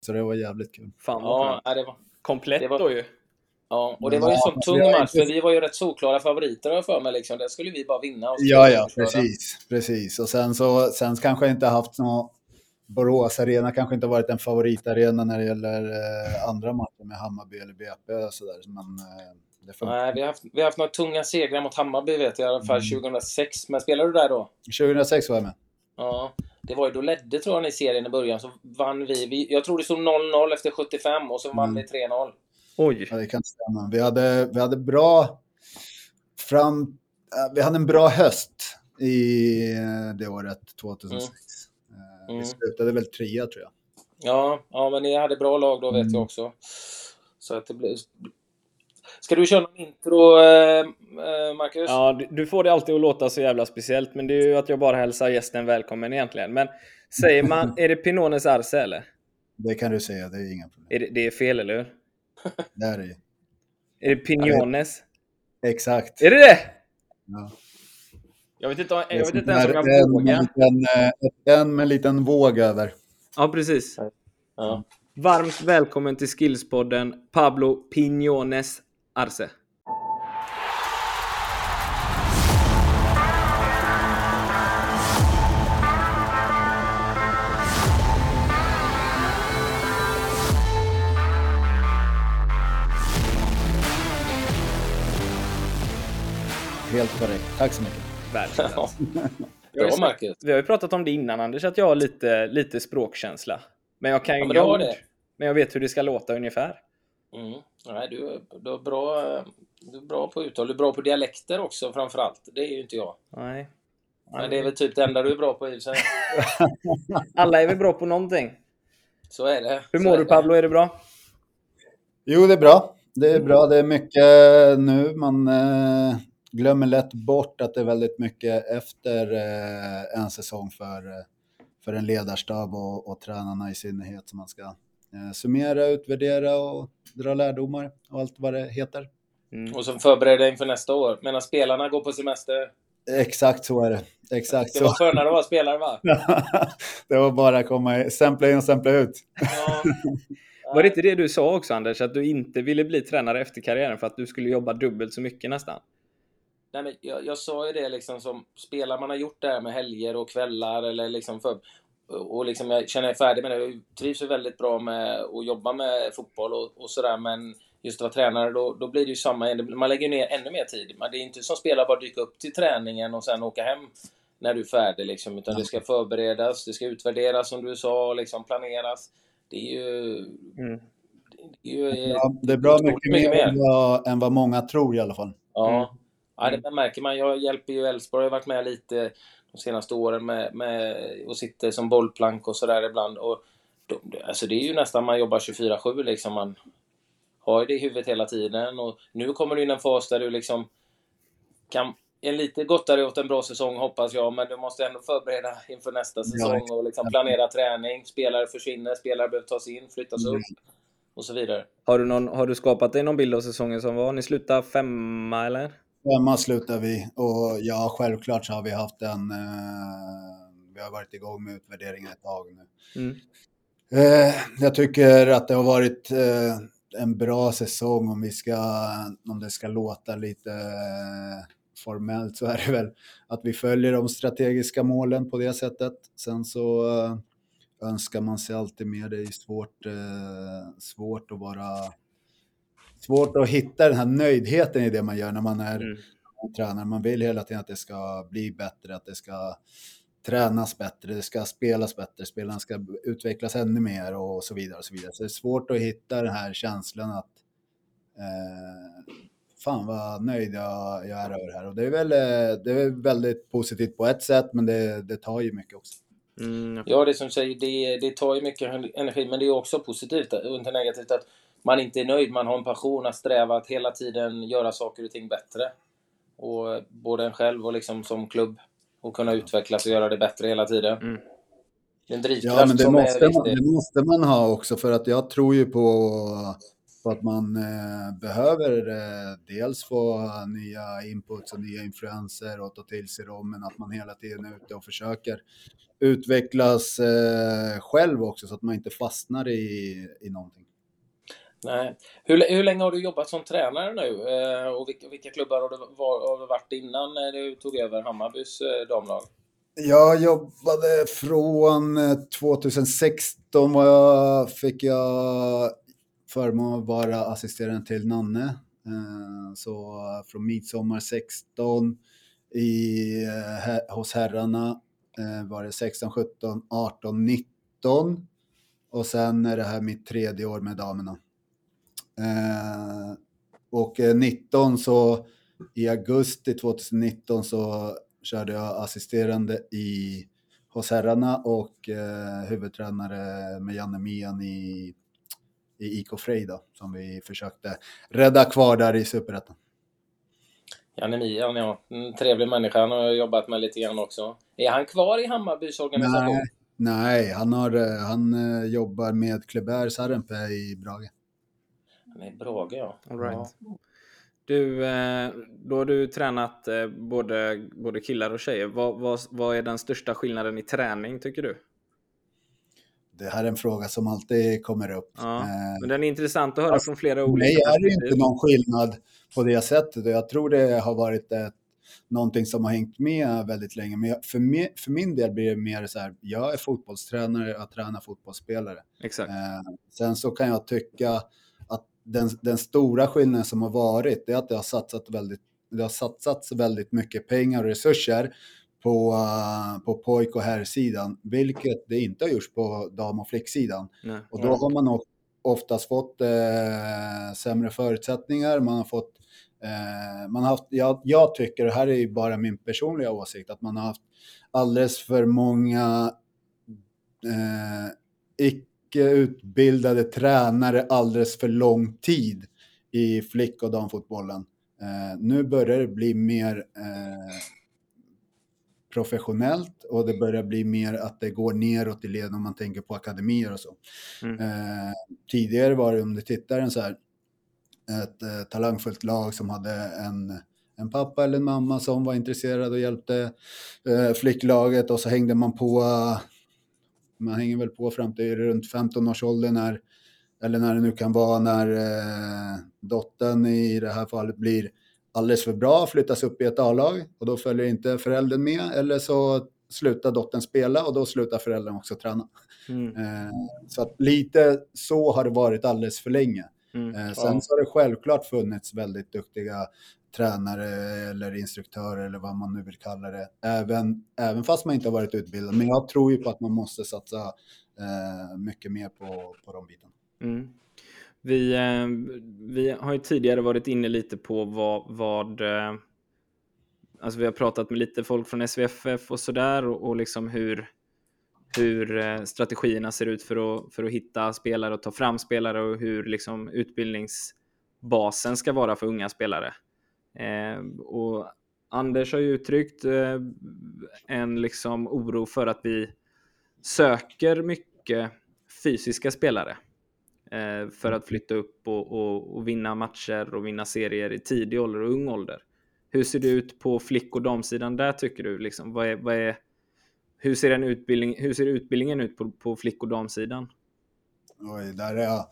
Så det var jävligt kul. Fan vad Ja, det var... Komplett det var- då ju. Ja, och det var ju en sån tung match, för vi var ju rätt solklara favoriter har för mig. Liksom. Där skulle vi bara vinna. Ja, ja, precis. precis. Och sen så sen kanske jag inte haft någon... Borås Arena kanske inte varit en favoritarena när det gäller eh, andra matcher med Hammarby eller BP och sådär. Men eh, det funkar. Nej, vi har, haft, vi har haft några tunga segrar mot Hammarby vet jag, i alla fall Mm. 2006. Men spelade du där då? 2006 var jag med. Ja. Det var ju, då ledde tror jag ni serien i början, så vann vi. vi jag tror det stod 0-0 efter 75 och så vann Mm. vi 3-0. Oj. Ja, det kan stämma. Vi hade, vi hade bra... Fram, eh, vi hade en bra höst i eh, det året, 2006. Eh, Mm. Vi slutade väl trea tror jag. Ja, ja, men ni hade bra lag då vet Mm. jag också. Så att det blir... Ska du köra någon intro, eh, eh, Marcus? Ja, du, får det alltid att låta så jävla speciellt, men det är ju att jag bara hälsar gästen välkommen egentligen. Men säger man, är det Pinones Arce eller? Det kan du säga, det är inga problem. Är det, det är fel, eller hur? Det är det. Är det Pinones? Exakt. Är det det? Ja. Jag vet inte, jag vet inte ens om en, jag en, vågar. liten, eh, en med en liten våg över. Ja, precis. Ja. Varmt välkommen till Skillspodden Pablo Pinones Arce. Helt korrekt. Tack så mycket. Världsklass. Bra, Marcus. Vi har ju pratat om det innan Anders, att jag har lite, lite språkkänsla. Men jag kan ju Ja, men det. Men jag vet hur det ska låta ungefär. Mm. Nej, du, är- du, är bra, du är bra på uttal. Du är bra på dialekter också framförallt. Det är ju inte jag. Nej. Men det är väl typ det enda du är bra på i sig. Alla är väl bra på någonting. Så är det. Hur mår du. Pablo? Är det bra? Jo, det är bra. Det är bra. Det är mycket nu. Man eh, glömmer lätt bort att det är väldigt mycket efter eh, en säsong för, eh, för en ledarstab och, och tränarna i synnerhet som man ska summera, utvärdera och dra lärdomar och allt vad det heter. Mm. Och så förbereder dig inför nästa år. Medan spelarna går på semester. Exakt så är det. Exakt Det var skönare att vara spelare va? det var bara att komma i, stämpla in och stämpla ut. Ja. Var det inte det du sa också Anders, att du inte ville bli tränare efter karriären för att du skulle jobba dubbelt så mycket nästan? Nej, men jag, jag sa ju det liksom som spelare man har gjort det här med helger och kvällar eller liksom för, och liksom jag känner mig färdig med det. Jag trivs väldigt bra med att jobba med fotboll och, och sådär men just att vara tränare då, då blir det ju samma. Man lägger ner ännu mer tid. Man, det är inte som spelare bara dyka upp till träningen och sen åka hem när du är färdig liksom utan det ska förberedas, det ska utvärderas som du sa, liksom planeras. Det är ju... Mm. Det är ju Ja, det är bra otroligt mycket mer än vad, än vad många tror i alla fall. Ja, ja det märker man. Jag hjälper ju Elfsborg. Jag har varit med lite de senaste åren med, med och sitter som bollplank och sådär ibland. Och de, alltså det är ju nästan man jobbar 24-7 liksom. Man har ju det i huvudet hela tiden. Och nu kommer du in en fas där du liksom kan en lite gottare åt en bra säsong hoppas jag, men du måste ändå förbereda inför nästa säsong och liksom planera träning. Spelare försvinner, spelare behöver tas in, flyttas upp och så vidare. Har du, någon, har du skapat dig någon bild av säsongen som var? Ni slutade femma eller? Femma slutar vi och ja, självklart så har vi haft en... Eh, vi har varit igång med utvärderingen ett tag nu. Mm. Eh, jag tycker att det har varit eh, en bra säsong om vi ska, om det ska låta lite formellt så är det väl att vi följer de strategiska målen på det sättet. Sen så önskar man sig alltid mer. Det är svårt, svårt att vara svårt att hitta den här nöjdheten i det man gör när man är Mm. tränare. Man vill hela tiden att det ska bli bättre, att det ska tränas bättre, det ska spelas bättre, spelarna ska utvecklas ännu mer och så vidare. Och så, vidare. så det är svårt att hitta den här känslan att eh, fan vad nöjd jag, jag är över det här. Och det är väl eh, det är väldigt positivt på ett sätt, men det, det tar ju mycket också. Mm. Ja, det som du säger, det, det tar ju mycket energi, men det är också positivt och inte negativt att man inte är nöjd. Man har en passion att sträva att hela tiden göra saker och ting bättre. Och både en själv och liksom som klubb. Och kunna utvecklas och göra det bättre hela tiden. Mm. Det är en drivkraft Ja, men det som måste, är man, viktig. det måste man ha också för att jag tror ju på på att man eh, behöver eh, dels få nya inputs och nya influenser och ta till sig dem, men att man hela tiden är ute och försöker utvecklas eh, själv också så att man inte fastnar i, i någonting. Nej. Hur, hur länge har du jobbat som tränare nu? Eh, och vilka, vilka klubbar har du, var, har du varit innan när du tog över Hammarbys eh, damlag? Jag jobbade från eh, 2016 var jag, fick jag förmånen att vara assisterande till Nanne. Eh, så från midsommar 16 i, eh, hos herrarna var det 16, 17, 18, 19 och sen är det här mitt tredje år med damerna. Och 19 så i augusti 2019 så körde jag assisterande i, hos herrarna och eh, huvudtränare med Janne Mian i, i IK Frej då, som vi försökte rädda kvar där i Superettan. Janne Mian, ja. En trevlig människa. Han har jag jobbat med lite grann också. Är han kvar i Hammarbys organisation? Nej, nej han, har, eh, han eh, jobbar med Kleber Sarenpä i Brage. Han är i Brage, ja. All right. ja. Du, eh, då har du tränat eh, både, både killar och tjejer. Vad, vad, vad är den största skillnaden i träning tycker du? Det här är en fråga som alltid kommer upp. Ja, eh, men den är intressant att höra alltså, från flera olika Nej, är det inte någon skillnad på det sättet. Jag tror det har varit ett, någonting som har hängt med väldigt länge. Men för, mig, för min del blir det mer så här, jag är fotbollstränare, jag tränar fotbollsspelare. Exakt. sen så kan jag tycka den, den stora skillnaden som har varit är att det har satsat väldigt, det har satsats väldigt mycket pengar och resurser på, uh, på pojk och herrsidan, vilket det inte har gjorts på dam och flicksidan. Nej. Och då har man oftast fått eh, sämre förutsättningar, man har fått eh, man har haft, jag, jag tycker, och här är ju bara min personliga åsikt, att man har haft alldeles för många eh, utbildade tränare alldeles för lång tid i flick och damfotbollen. Eh, nu börjar det bli mer eh, professionellt och det börjar bli mer att det går neråt i led om man tänker på akademier och så. Mm. Eh, tidigare var det, om du tittar, en så här, ett eh, talangfullt lag som hade en, en pappa eller en mamma som var intresserad och hjälpte eh, flicklaget och så hängde man på man hänger väl på fram till runt 15 års ålder när, eller när det nu kan vara när eh, dottern i det här fallet blir alldeles för bra, flyttas upp i ett A-lag och då följer inte föräldern med eller så slutar dottern spela och då slutar föräldern också träna. Mm. Eh, så att lite så har det varit alldeles för länge. Mm. Eh, sen ja. så har det självklart funnits väldigt duktiga tränare eller instruktörer eller vad man nu vill kalla det. Även, även fast man inte har varit utbildad. Men jag tror ju på att man måste satsa eh, mycket mer på, på de bitarna. Mm. Vi, eh, vi har ju tidigare varit inne lite på vad, vad eh, alltså vi har pratat med lite folk från SVFF och sådär och, och liksom hur, hur eh, strategierna ser ut för att, för att hitta spelare och ta fram spelare och hur liksom utbildningsbasen ska vara för unga spelare. Eh, och Anders har ju uttryckt eh, en liksom oro för att vi söker mycket fysiska spelare eh, för att flytta upp och, och, och, vinna matcher och vinna serier i tidig ålder och ung ålder. Hur ser det ut på flick och damsidan där tycker du? Liksom, vad är, vad är, hur, ser utbildning, hur ser utbildningen ut på, på flick och damsidan? Oj, där är jag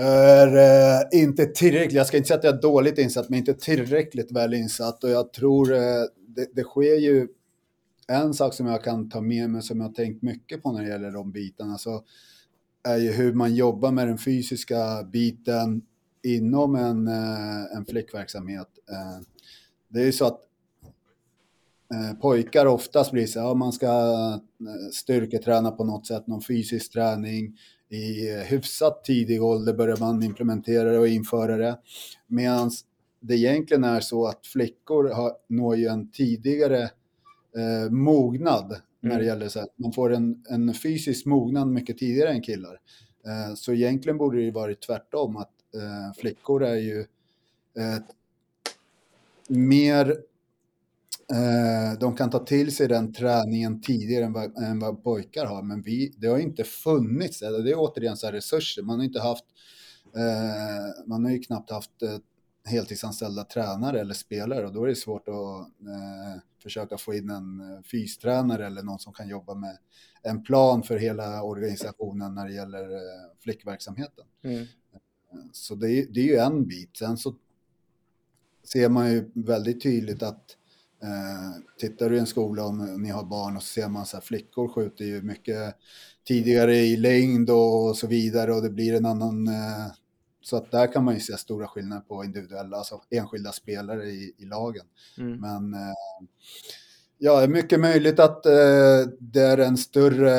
är eh, inte tillräckligt, jag ska inte säga att jag är dåligt insatt, men inte tillräckligt väl insatt. Och jag tror eh, det, det, sker ju en sak som jag kan ta med mig som jag har tänkt mycket på när det gäller de bitarna. Så är ju hur man jobbar med den fysiska biten inom en, eh, en flickverksamhet. Eh, det är ju så att eh, pojkar oftast blir så att man ska eh, styrketräna på något sätt, någon fysisk träning i hyfsat tidig ålder börjar man implementera det och införa det. Medan det egentligen är så att flickor har, når ju en tidigare eh, mognad när det mm. gäller så att man får en, en fysisk mognad mycket tidigare än killar. Eh, så egentligen borde det ju varit tvärtom att eh, flickor är ju eh, mer de kan ta till sig den träningen tidigare än vad, än vad pojkar har, men vi, det har inte funnits, det är återigen så resurser, man har inte haft eh, man har ju knappt haft eh, heltidsanställda tränare eller spelare och då är det svårt att eh, försöka få in en eh, fystränare eller någon som kan jobba med en plan för hela organisationen när det gäller eh, flickverksamheten. Mm. Så det är, det är ju en bit. Sen så ser man ju väldigt tydligt att eh, tittar du i en skola om ni har barn och så ser man så här flickor skjuter ju mycket tidigare i längd och så vidare och det blir en annan eh, så att där kan man ju se stora skillnader på individuella, alltså enskilda spelare i, i lagen. Mm. Men eh, ja, det är mycket möjligt att eh, det är en större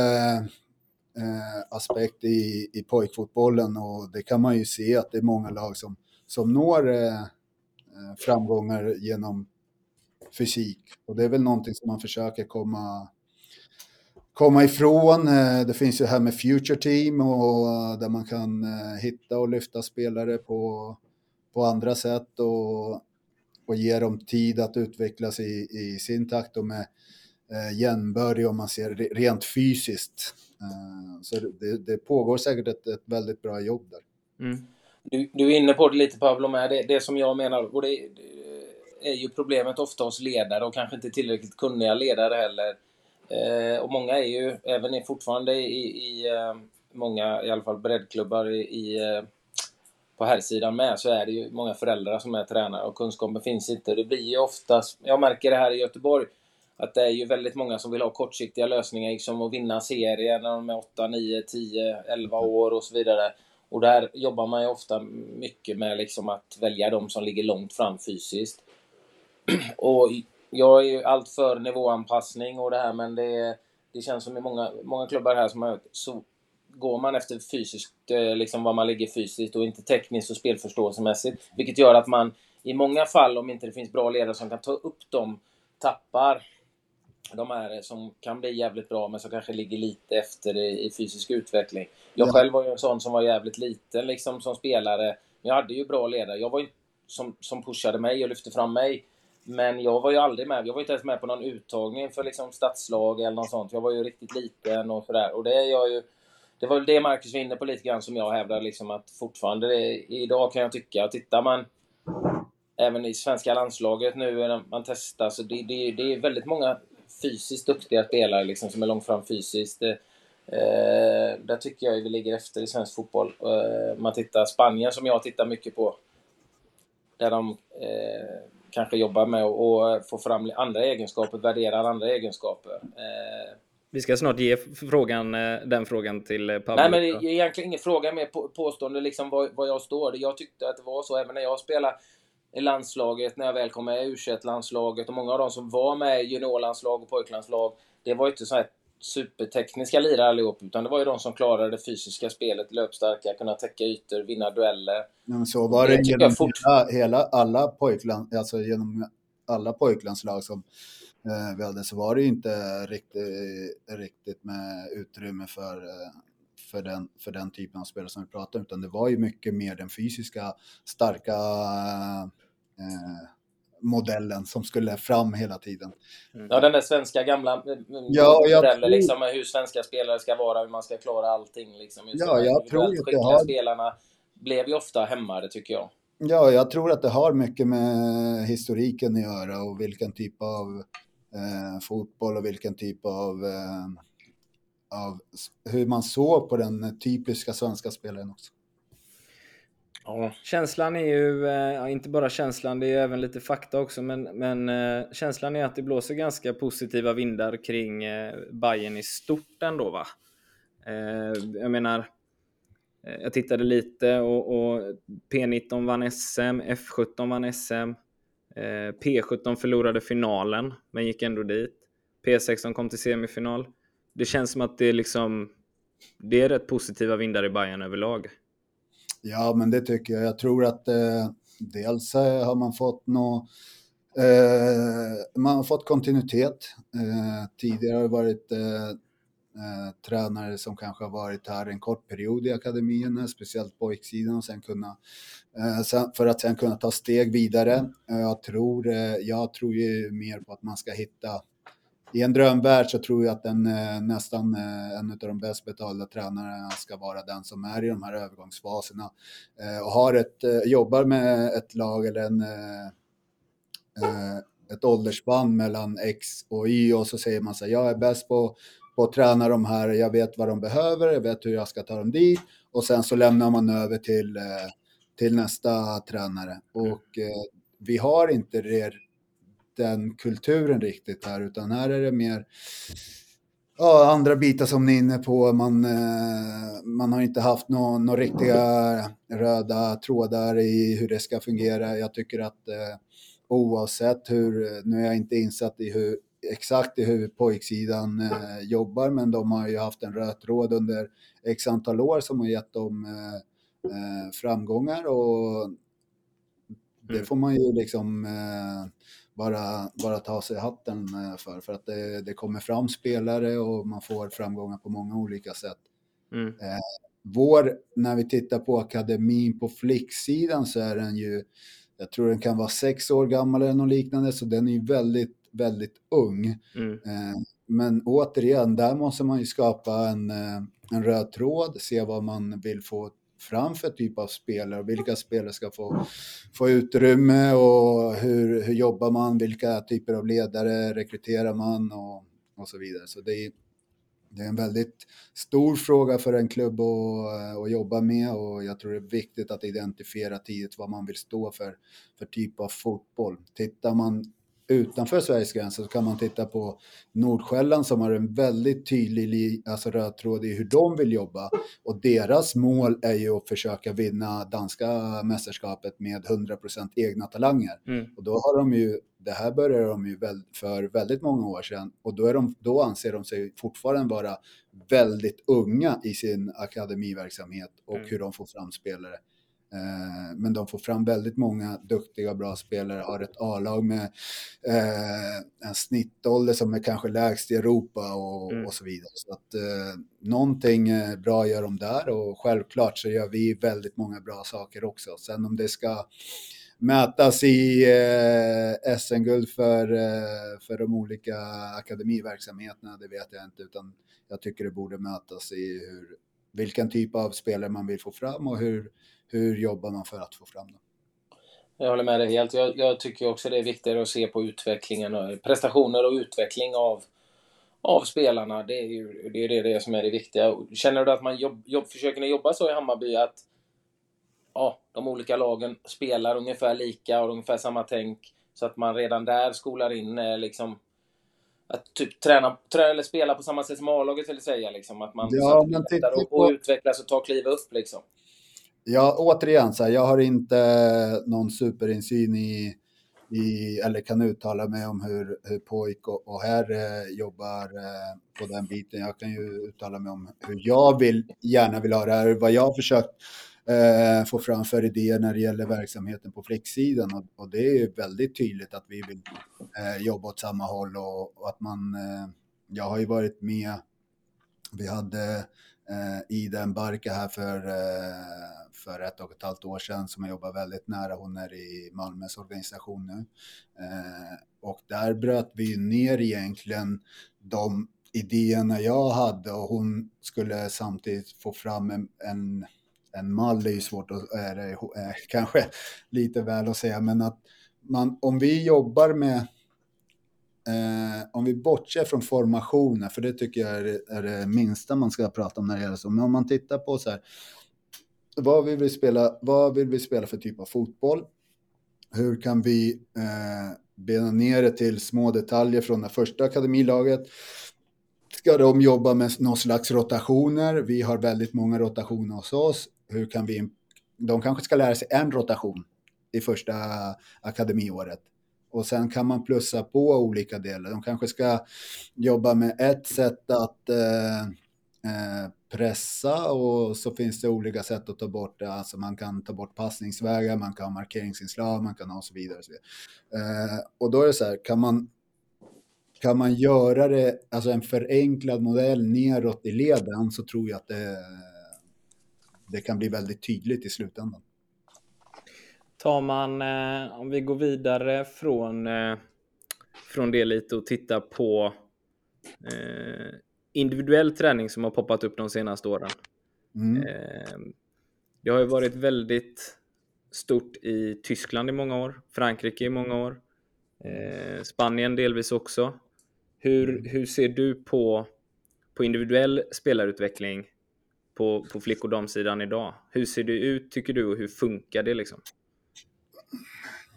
eh, aspekt i, i pojkfotbollen och det kan man ju se att det är många lag som, som når eh, eh, framgångar genom fysik. Och det är väl någonting som man försöker komma, komma ifrån. Eh, det finns ju här med Future Team och där man kan hitta och lyfta spelare på, på andra sätt och, och ge dem tid att utvecklas i, i sin takt och med eh, jämnbördig om man ser rent fysiskt. Eh, så det, det, pågår säkert ett, ett väldigt bra jobb där. Mm. Du, du, är inne på det lite Pablo med det, det som jag menar och det, det, är ju problemet ofta hos ledare och kanske inte tillräckligt kunniga ledare heller. Eh, och många är ju, även är fortfarande i, i eh, många, i alla fall breddklubbar i, i eh, på här sidan med så är det ju många föräldrar som är tränare och kunskapen finns inte. Det blir ju oftast, jag märker det här i Göteborg, att det är ju väldigt många som vill ha kortsiktiga lösningar, liksom att vinna serier när de är 8, 9, 10, 11 år och så vidare. Och där jobbar man ju ofta mycket med liksom att välja de som ligger långt fram fysiskt. Och jag är ju allt för nivåanpassning och det här, men det, det känns som i många, många klubbar här som har så går man efter fysiskt, eh, liksom var man ligger fysiskt och inte tekniskt och spelförståelsemässigt. Vilket gör att man i många fall, om inte det finns bra ledare som kan ta upp dem, tappar de här som kan bli jävligt bra men som kanske ligger lite efter i, i fysisk utveckling. Jag ja. själv var ju en sån som var jävligt liten liksom som spelare. Jag hade ju bra ledare. Jag var ju som, som pushade mig och lyfte fram mig. Men jag var ju aldrig med. Jag var inte ens med på någon uttagning för liksom stadslag eller något sånt. Jag var ju riktigt liten och sådär. Och det jag ju... Det var väl det Marcus var inne på lite grann som jag hävdar liksom att fortfarande det, idag kan jag tycka, att tittar man även i svenska landslaget nu när man testar så det, det, det är väldigt många fysiskt duktiga spelare liksom, som är långt fram fysiskt. Eh, där tycker jag vi ligger efter i svensk fotboll. Eh, man tittar Spanien som jag tittar mycket på. Där de eh, kanske jobbar med att få fram andra egenskaper, värderar andra egenskaper. Eh, vi ska snart ge frågan, eh, den frågan till eh, Pablo. Nej, men det är egentligen ingen fråga med påstående liksom var, var jag står. Jag tyckte att det var så även när jag spelade i landslaget, när jag väl kom med i U21-landslaget och många av de som var med i juniorlandslag och pojklandslag, det var ju inte så här supertekniska lirare allihop, utan det var ju de som klarade det fysiska spelet, löpstarka, kunna täcka ytor, vinna dueller. Men så var det, det genom fort... hela, hela, alla pojkland, alltså genom alla pojklandslag som eh, vi hade så var det ju inte riktigt, riktigt med utrymme för eh, för den, för den typen av spelare som vi pratar om, utan det var ju mycket mer den fysiska, starka eh, modellen som skulle fram hela tiden. Mm. Ja, den där svenska gamla eh, ja, modellen, tror... liksom, hur svenska spelare ska vara, hur man ska klara allting. Liksom, ja, jag tror att det har... spelarna blev ju ofta hämmade, tycker jag. Ja, jag tror att det har mycket med historiken att göra och vilken typ av eh, fotboll och vilken typ av eh, av hur man såg på den typiska svenska spelaren också. Ja. Känslan är ju, eh, ja, inte bara känslan, det är även lite fakta också, men, men eh, känslan är att det blåser ganska positiva vindar kring eh, Bayern i stort ändå va? Eh, jag menar, eh, jag tittade lite och, och, P19 vann SM, F17 vann SM, P17 förlorade finalen men gick ändå dit. P16 kom till semifinal det känns som att det är liksom det är rätt positiva vindar i Bayern överlag. Ja, men det tycker jag. Jag tror att eh, dels eh, har man fått nå, eh, man har fått kontinuitet. Eh, tidigare har det varit eh, eh, tränare som kanske har varit här en kort period i akademierna, eh, speciellt på pojksidan, och sen kunna, eh, sen, för att sen kunna ta steg vidare. jag, tror, jag tror ju mer på att man ska hitta i en drömvärld så tror jag att den eh, nästan eh, en av de bäst betalda tränarna ska vara den som är i de här övergångsfaserna. Och har ett, jobbar med ett lag eller en, ett åldersspann mellan X och Y och så säger man så här, jag är bäst på, på att träna de här, jag vet vad de behöver, jag vet hur jag ska ta dem dit. Och sen så lämnar man över till, till nästa tränare. Och vi har inte den kulturen riktigt här, utan här är det mer ja, andra bitar som ni är inne på. Man, eh, man har inte haft några nå riktiga röda trådar i hur det ska fungera. Jag tycker att eh, oavsett hur, nu är jag inte insatt i hur exakt i hur pojksidan eh, jobbar, men de har ju haft en röd tråd under x antal år som har gett dem eh, eh framgångar och det mm. får man ju liksom bara, bara ta sig hatten eh, för. För att det, det kommer fram spelare och man får framgångar på många olika sätt. Mm. Eh, vår, när vi tittar på akademin på flicksidan så är den ju, jag tror den kan vara sex år gammal eller något liknande, så den är ju väldigt, väldigt ung. Mm. Eh, men återigen, där måste man ju skapa en, en röd tråd, se vad man vill få fram för typ av spelare och vilka spelare ska få, få utrymme och hur, hur jobbar man, vilka typer av ledare rekryterar man och, och så vidare. Så det är, det är en väldigt stor fråga för en klubb att, att jobba med och jag tror det är viktigt att identifiera tidigt vad man vill stå för, för typ av fotboll. Tittar man utanför Sveriges gränser så kan man titta på Nordsjälland som har en väldigt tydlig alltså röd tråd i hur de vill jobba. Och deras mål är ju att försöka vinna danska mästerskapet med 100% egna talanger. Mm. Och då har de ju, det här började de ju för väldigt många år sedan och då, är de, då anser de sig fortfarande vara väldigt unga i sin akademiverksamhet och mm. hur de får fram spelare. Eh, men de får fram väldigt många duktiga och bra spelare, har ett A-lag med eh, en snittålder som är kanske lägst i Europa och, mm. och så vidare. Så att eh, någonting bra gör de där och självklart så gör vi väldigt många bra saker också. Sen om det ska mätas i eh, SM-guld för, eh, för de olika akademiverksamheterna, det vet jag inte, utan jag tycker det borde mätas i hur, vilken typ av spelare man vill få fram och hur, hur jobbar man för att få fram dem? Jag håller med dig helt. Jag, jag tycker också det är viktigare att se på utvecklingen, och prestationer och utveckling av, av spelarna. Det är ju det, är det, som är det viktiga. Känner du att man jobb, jobb, försöker jobba så i Hammarby att ja, de olika lagen spelar ungefär lika och ungefär samma tänk så att man redan där skolar in eh, liksom att typ träna, träna eller spela på samma sätt som A-laget vill säga liksom. Att man ja, men titta och, och utvecklas och ta kliv upp liksom. Ja, återigen, så här, jag har inte någon superinsyn i, i, eller kan uttala mig om hur, hur pojk och, och herr eh, jobbar eh, på den biten. Jag kan ju uttala mig om hur jag vill, gärna vill ha det här, vad jag har försökt eh, få fram för idéer när det gäller verksamheten på flicksidan. Och, och det är väldigt tydligt att vi vill eh, jobba åt samma håll och, och att man, eh, jag har ju varit med, vi hade eh, Ida Mbarka här för, eh, för ett och ett halvt år sedan som jag jobbar väldigt nära. Hon är i Malmös organisation nu. Eh, och där bröt vi ner egentligen de idéerna jag hade och hon skulle samtidigt få fram en, en, en mall, det är ju svårt att, är är kanske lite väl att säga, men att man, om vi jobbar med Eh, om vi bortser från formationer, för det tycker jag är, är det minsta man ska prata om när det gäller så. Men om man tittar på så här, vad vill vi spela, vad vill vi spela för typ av fotboll? Hur kan vi eh, bena ner det till små detaljer från det första akademilaget? Ska de jobba med någon slags rotationer? Vi har väldigt många rotationer hos oss. Hur kan vi, de kanske ska lära sig en rotation i första akademiåret och sen kan man plussa på olika delar. De kanske ska jobba med ett sätt att eh, eh, pressa och så finns det olika sätt att ta bort det. Alltså man kan ta bort passningsvägar, man kan ha markeringsinslag, man kan ha och så vidare. Och, så vidare. Eh, och då är det så här, kan man, kan man göra det, alltså en förenklad modell neråt i leden så tror jag att det, det kan bli väldigt tydligt i slutändan. Tar man, eh, om vi går vidare från, eh, från det lite och tittar på eh, individuell träning som har poppat upp de senaste åren. Mm. Eh, det har ju varit väldigt stort i Tyskland i många år, Frankrike i många år, eh, Spanien delvis också. Hur, hur ser du på, på individuell spelarutveckling på, på flick och damsidan idag? Hur ser det ut tycker du och hur funkar det liksom?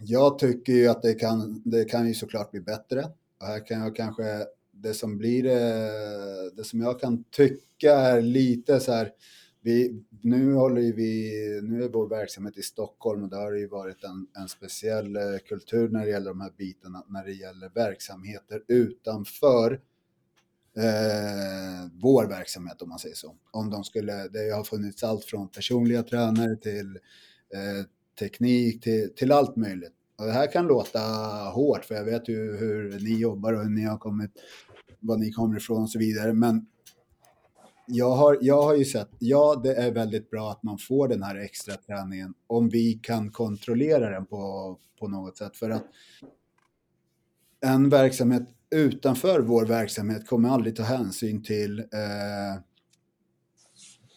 Jag tycker ju att det kan, det kan ju såklart bli bättre. Och här kan jag kanske, det som blir eh, det, som jag kan tycka är lite så här, vi, nu håller ju vi, nu är vår verksamhet i Stockholm och det har ju varit en, en speciell eh, kultur när det gäller de här bitarna, när det gäller verksamheter utanför eh, vår verksamhet om man säger så. Om de skulle, det har funnits allt från personliga tränare till eh, teknik till, till allt möjligt. Och det här kan låta hårt för jag vet ju hur ni jobbar och hur ni har kommit, var ni kommer ifrån och så vidare. Men jag har, jag har ju sett, ja det är väldigt bra att man får den här extra träningen om vi kan kontrollera den på, på något sätt. För att en verksamhet utanför vår verksamhet kommer aldrig ta hänsyn till, eh,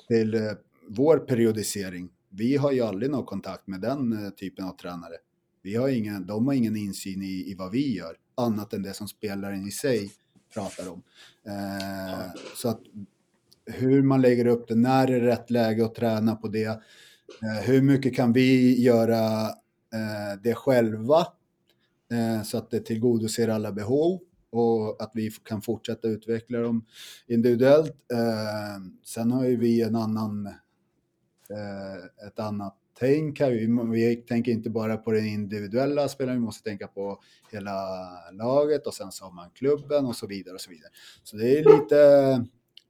till eh, vår periodisering. Vi har ju aldrig någon kontakt med den eh, typen av tränare. Vi har ingen, de har ingen insyn i, i vad vi gör, annat än det som spelaren i sig pratar om. Eh, så att hur man lägger upp det, när är rätt läge att träna på det? Eh, hur mycket kan vi göra eh, det själva eh, så att det tillgodoser alla behov och att vi kan fortsätta utveckla dem individuellt. Eh, sen har ju vi en annan, Eh, ett annat tänk här. Vi, vi tänker inte bara på den individuella spelaren, vi måste tänka på hela laget och sen så har man klubben och så vidare och så vidare. Så det är lite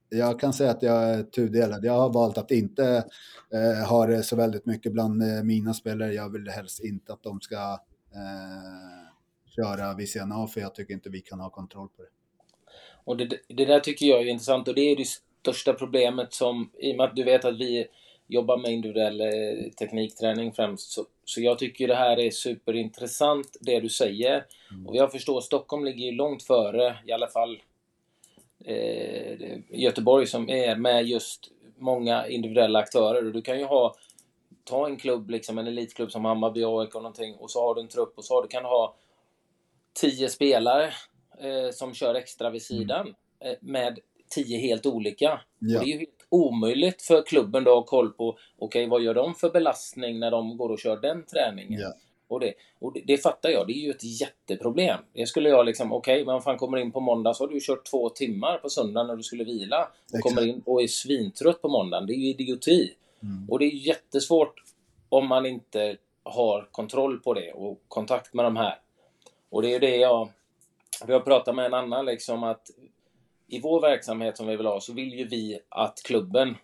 jag kan säga att jag är tudelad. Jag har valt att inte eh, ha det så väldigt mycket bland eh, mina spelare. Jag vill helst inte att de ska eh, köra vid sidan av, för jag tycker inte vi kan ha kontroll på det. Och det, det där tycker jag är intressant och det är det största problemet som, i och med att du vet att vi jobbar med individuell eh, teknikträning främst, så, så jag tycker det här är superintressant det du säger. Mm. Och jag förstår, Stockholm ligger ju långt före, i alla fall eh, Göteborg som är med just många individuella aktörer. Och du kan ju ha, ta en klubb, liksom en elitklubb som Hammarby, AIK och någonting och så har du en trupp och så har, du kan ha tio spelare eh, som kör extra vid sidan mm. eh, med tio helt olika. Ja. det är ju helt omöjligt för klubben då att ha koll på, okej okay, vad gör de för belastning när de går och kör den träningen? Ja. Och, det, och det, det, fattar jag, det är ju ett jätteproblem. Det skulle jag liksom, okej, okay, men fan kommer in på måndag så har du kört två timmar på söndagen när du skulle vila. Och Exakt. kommer in och är svintrött på måndagen. Det är ju idioti. Mm. Och det är jättesvårt om man inte har kontroll på det och kontakt med de här. Och det är det jag... Vi har pratat med en annan liksom att i vår verksamhet som vi vill ha så vill ju vi att klubben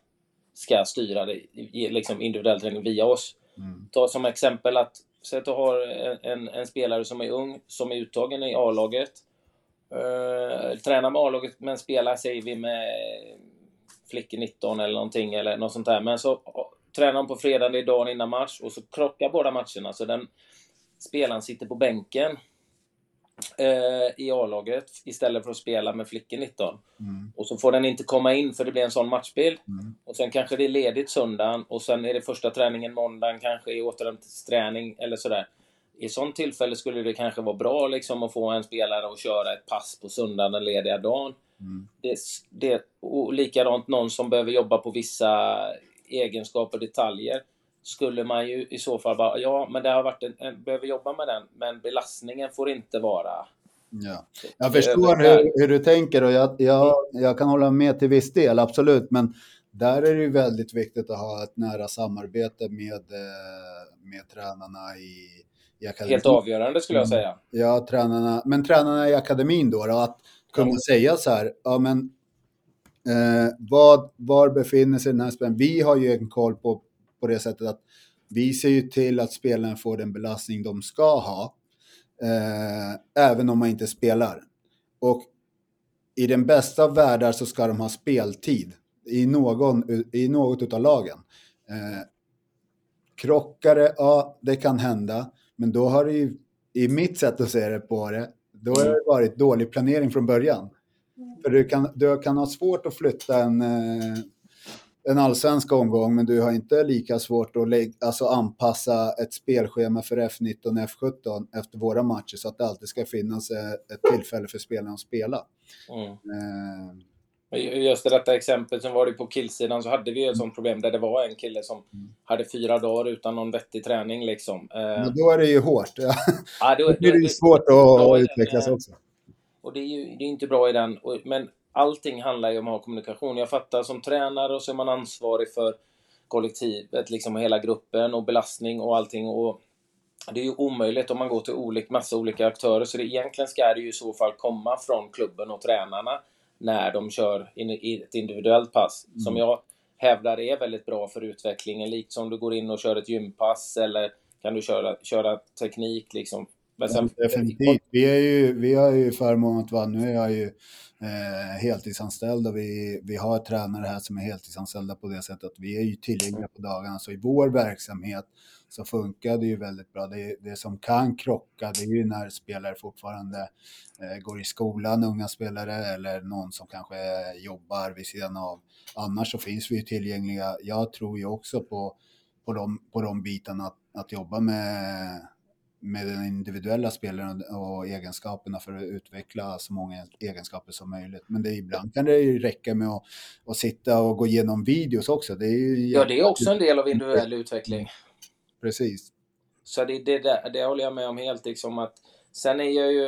ska styra det, liksom individuell träning via oss. Mm. Ta som exempel att Säg att du har en, en, spelare som är ung, som är uttagen i A-laget. Uh, tränar med A-laget, men spelar, säger vi, med flickor 19 eller någonting, eller något sånt där. Men så tränar de på fredagen, det är dagen innan match, och så krockar båda matcherna. Så den spelaren sitter på bänken eh, i A-laget istället för att spela med flickor 19. Mm. Och så får den inte komma in för det blir en sån matchbild. Mm. Och sen kanske det är ledigt söndagen och sen är det första träningen måndagen, kanske i återhämtningsträning eller sådär. I sånt tillfälle skulle det kanske vara bra liksom att få en spelare att köra ett pass på söndagen den lediga dagen. Mm. Det, det, och likadant någon som behöver jobba på vissa egenskaper, detaljer skulle man ju i så fall bara, ja, men det har varit en, en behöver jobba med den, men belastningen får inte vara Ja. Jag förstår hur, hur, du tänker och jag, jag, jag kan hålla med till viss del, absolut. Men där är det ju väldigt viktigt att ha ett nära samarbete med, eh, med tränarna i, i akademin. Helt avgörande skulle jag säga. Ja, tränarna, men tränarna i akademin då, då att kunna mm. säga så här, ja men eh, vad, var befinner sig den här spelaren? Vi har ju en koll på på det sättet att vi ser ju till att spelarna får den belastning de ska ha, eh, även om man inte spelar. Och i den bästa av världar så ska de ha speltid i, någon, i något av lagen. Eh, krockare, ja det kan hända, men då har det ju, i mitt sätt att se det på det, då har det varit dålig planering från början. För du kan, du kan ha svårt att flytta en, eh, en allsvensk omgång, men du har inte lika svårt att lägga, alltså anpassa ett spelschema för F19 och F17 efter våra matcher så att det alltid ska finnas eh, ett tillfälle för spelarna att spela. Mm. Eh, Just i detta exempel som var det på killsidan så hade vi ett sånt problem där det var en kille som mm. hade fyra dagar utan någon vettig träning liksom. Men då är det ju hårt. Ja. Då, då, då är det ju svårt att utvecklas också. Och det är ju det är inte bra i den. Men allting handlar ju om att ha kommunikation. Jag fattar som tränare och så är man ansvarig för kollektivet, liksom hela gruppen och belastning och allting. Och det är ju omöjligt om man går till olika, massa olika aktörer. Så det, egentligen ska det ju i så fall komma från klubben och tränarna när de kör in, i ett individuellt pass. Mm. Som jag hävdar är väldigt bra för utvecklingen. Liksom du går in och kör ett gympass eller kan du köra, köra teknik liksom men Sen, Definitivt. Vi, är ju, vi har ju förmånen att vara, nu är jag ju eh, heltidsanställd och vi, vi har tränare här som är heltidsanställda på det sättet att vi är ju tillgängliga på dagarna. Så i vår verksamhet så funkar det ju väldigt bra. Det, det som kan krocka det är ju när spelare fortfarande eh, går i skolan, unga spelare eller någon som kanske jobbar vid sidan av. Annars så finns vi ju tillgängliga. Jag tror ju också på, på, de, på de bitarna att, att jobba med med den individuella spelaren och egenskaperna för att utveckla så många egenskaper som möjligt. Men det, ibland kan det ju räcka med att, att sitta och gå igenom videos också. Det är ju ja, det är också en del av individuell utveckling. Precis. Så det, det, det, det håller jag med om helt. Liksom att, sen, är jag ju,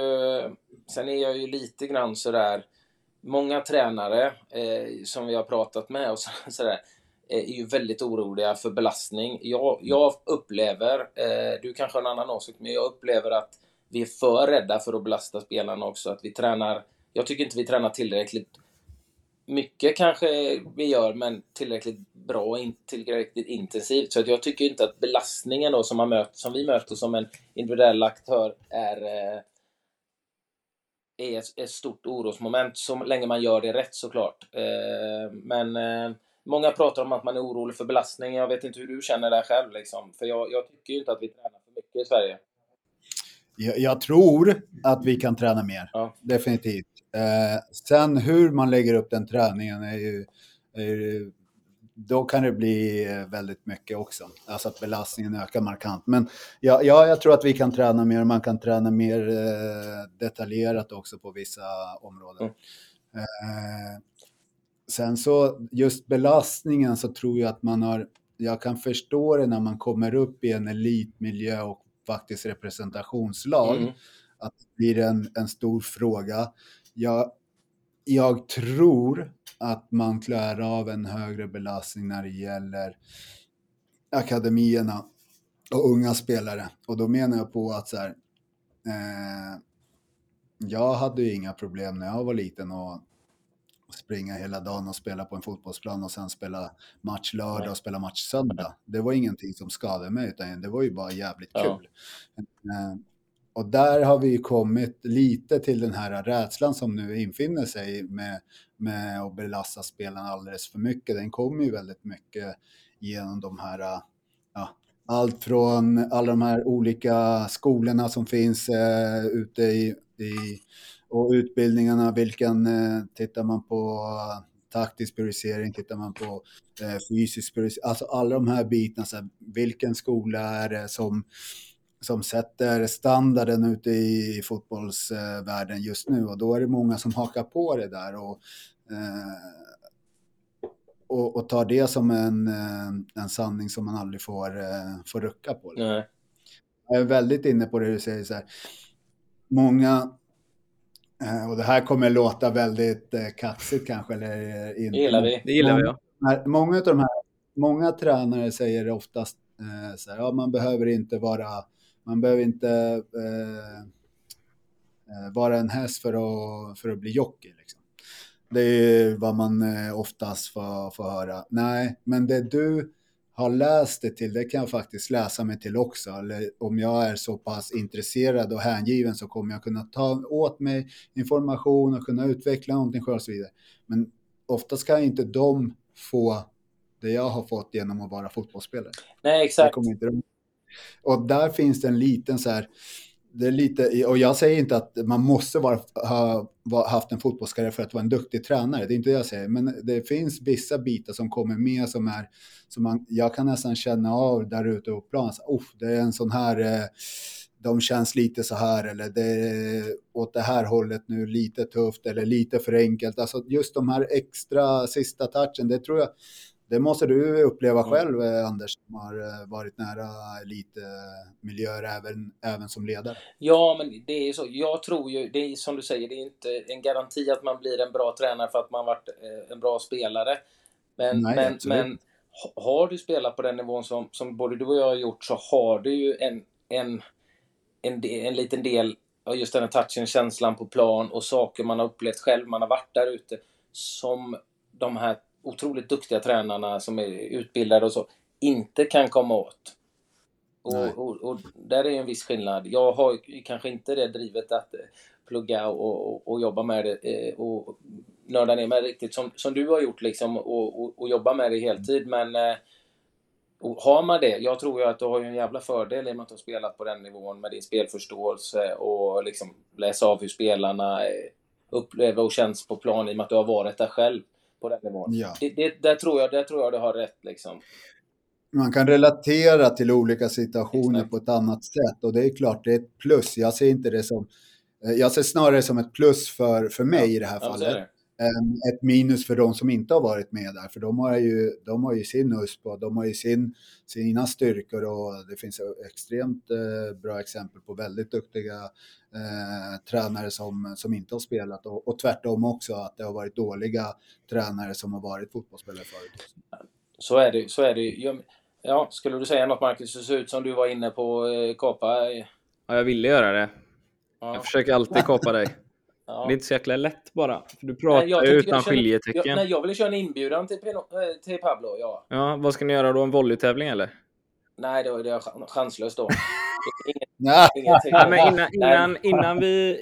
sen är jag ju lite grann sådär, många tränare eh, som vi har pratat med och sådär, Eh, är ju väldigt oroliga för belastning. Jag, jag upplever, eh, du kanske har en annan åsikt, men jag upplever att vi är för rädda för att belasta spelarna också. Att vi tränar, jag tycker inte vi tränar tillräckligt mycket kanske vi gör, men tillräckligt bra och in, tillräckligt intensivt. Så att jag tycker inte att belastningen då som, man möter, som vi möter som en individuell aktör är, eh, är ett, ett stort orosmoment, så länge man gör det rätt såklart. Eh, men eh, Många pratar om att man är orolig för belastning. Jag vet inte hur du känner det själv. Liksom. För jag, jag tycker inte att vi tränar för mycket i Sverige. Jag, jag tror att vi kan träna mer. Ja. Definitivt. Eh, sen hur man lägger upp den träningen är ju, är ju då kan det bli väldigt mycket också. Alltså att belastningen ökar markant. Men ja, ja, jag tror att vi kan träna mer. Man kan träna mer eh, detaljerat också på vissa områden. Mm. Eh, Sen så just belastningen så tror jag att man har, jag kan förstå det när man kommer upp i en elitmiljö och faktiskt representationslag, mm. att det blir en, en stor fråga. Jag, jag tror att man klarar av en högre belastning när det gäller akademierna och unga spelare. Och då menar jag på att så här, eh, jag hade ju inga problem när jag var liten och springa hela dagen och spela på en fotbollsplan och sen spela match lördag och spela match söndag. Det var ingenting som skadade mig, utan det var ju bara jävligt ja. kul. Eh, och där har vi kommit lite till den här rädslan som nu infinner sig med, med att belasta spelarna alldeles för mycket. Den kommer ju väldigt mycket genom de här, ja, allt från alla de här olika skolorna som finns eh, ute i, i och utbildningarna, vilken eh, tittar man på taktisk periodisering, tittar man på eh, fysisk periodisering, alltså alla de här bitarna, så här, vilken skola är det som, som sätter standarden ute i fotbollsvärlden just nu och då är det många som hakar på det där och, eh, och, och tar det som en, eh, en sanning som man aldrig får, eh, får rucka på. Nej. Jag är väldigt inne på det du säger så här, många Eh, och det här kommer låta väldigt eh, kaxigt kanske. Eller eh, inte. Det gillar vi. Det gillar vi, ja. Många av de här, många tränare säger oftast så här, ja, man behöver inte vara, man behöver inte eh, vara en häst för att, för att bli jockey. Liksom. Det är vad man oftast får, får höra. Nej, men det du har läst det till, det kan jag faktiskt läsa mig till också. Eller om jag är så pass intresserad och hängiven så kommer jag kunna ta åt mig information och kunna utveckla någonting själv och så vidare. Men oftast kan inte de få det jag har fått genom att vara fotbollsspelare. Nej, exakt. Och där finns det en liten så här, det är lite, och jag säger inte att man måste vara, ha, haft en fotbollskarriär för att vara en duktig tränare, det är inte det jag säger, men det finns vissa bitar som kommer med som är, som man, jag kan nästan känna av där ute på plan, så, det är en sån här, eh, de känns lite så här, eller det är åt det här hållet nu, lite tufft eller lite för enkelt, alltså just de här extra sista touchen, det tror jag, det måste du uppleva själv, eh, Anders, som har eh, varit nära elitmiljöer även, även som ledare. Ja, men det är så. Jag tror ju, det är som du säger, det är inte en garanti att man blir en bra tränare för att man varit eh, en bra spelare. Men, Nej, men, men har du spelat på den nivån som, som både du och jag har gjort så har du ju en, en, en, en liten del av just den här touchen, känslan på plan och saker man har upplevt själv, man har varit där ute som de här otroligt duktiga tränarna som är utbildade och så inte kan komma åt. Och, och, och, där är en viss skillnad. Jag har kanske inte det drivet att eh, plugga och, och jobba med det eh, och nörda ner mig riktigt som, som du har gjort liksom och, jobba med det heltid. Men eh, har man det, jag tror ju att du har en jävla fördel i och med att du har spelat på den nivån med din spelförståelse och liksom läsa av hur spelarna upplever och känns på plan i och med att du har varit där själv på den nivån. Ja. Det, det, där, tror jag, där tror jag du har rätt. Liksom. Man kan relatera till olika situationer Exakt. på ett annat sätt och det är klart, det är ett plus. Jag ser inte det som... Jag ser snarare som ett plus för, för mig ja. i det här fallet ett minus för de som inte har varit med där, för de har ju, de har ju sin USP och de har ju sin, sina styrkor och det finns extremt eh, bra exempel på väldigt duktiga eh, tränare som, som inte har spelat och, och tvärtom också att det har varit dåliga tränare som har varit fotbollsspelare förut. Så är det. Så är det. Ja, skulle du säga något Marcus? Det ser ut som du var inne på eh, kapa. Ja, jag ville göra det. Ja. Jag försöker alltid kapa dig. Ja. Det är inte så jäkla lätt bara. För du pratar nej, ju utan skiljetecken. Jag, nej, jag ville köra en inbjudan till, Pino, eh, till Pablo, ja. Ja, vad ska ni göra då? En volleytävling eller? Nej, det är chanslöst då. nej, men innan, innan, innan vi...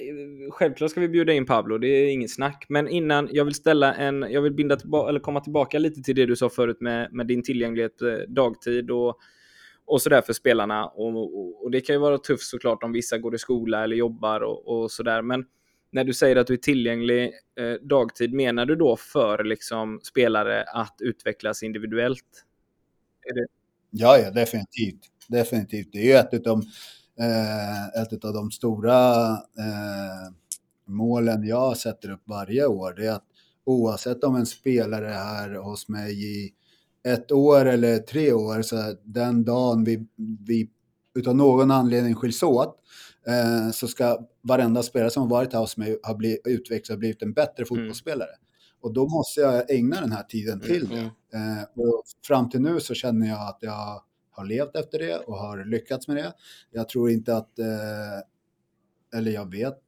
Självklart ska vi bjuda in Pablo, det är inget snack. Men innan, jag vill ställa en... Jag vill binda tillbaka, eller komma tillbaka lite till det du sa förut med, med din tillgänglighet eh, dagtid och, och sådär för spelarna. Och, och, och, det kan ju vara tufft såklart om vissa går i skola eller jobbar och, och sådär. Men när du säger att du är tillgänglig eh, dagtid, menar du då för liksom, spelare att utvecklas individuellt? Det... Ja, ja, definitivt. Definitivt. Det är ju ett av de, eh, ett av de stora eh, målen jag sätter upp varje år. Det är att oavsett om en spelare är här hos mig i ett år eller tre år, så den dagen vi, vi utav någon anledning skiljs åt, eh, så ska varenda spelare som har varit hos mig ha blivit, utvecklats och blivit en bättre mm. fotbollsspelare. Mm. Och då måste jag ägna den här tiden till det. Mm. Eh, och fram till nu så känner jag att jag har levt efter det och har lyckats med det. Jag tror inte att, eh, eller jag vet,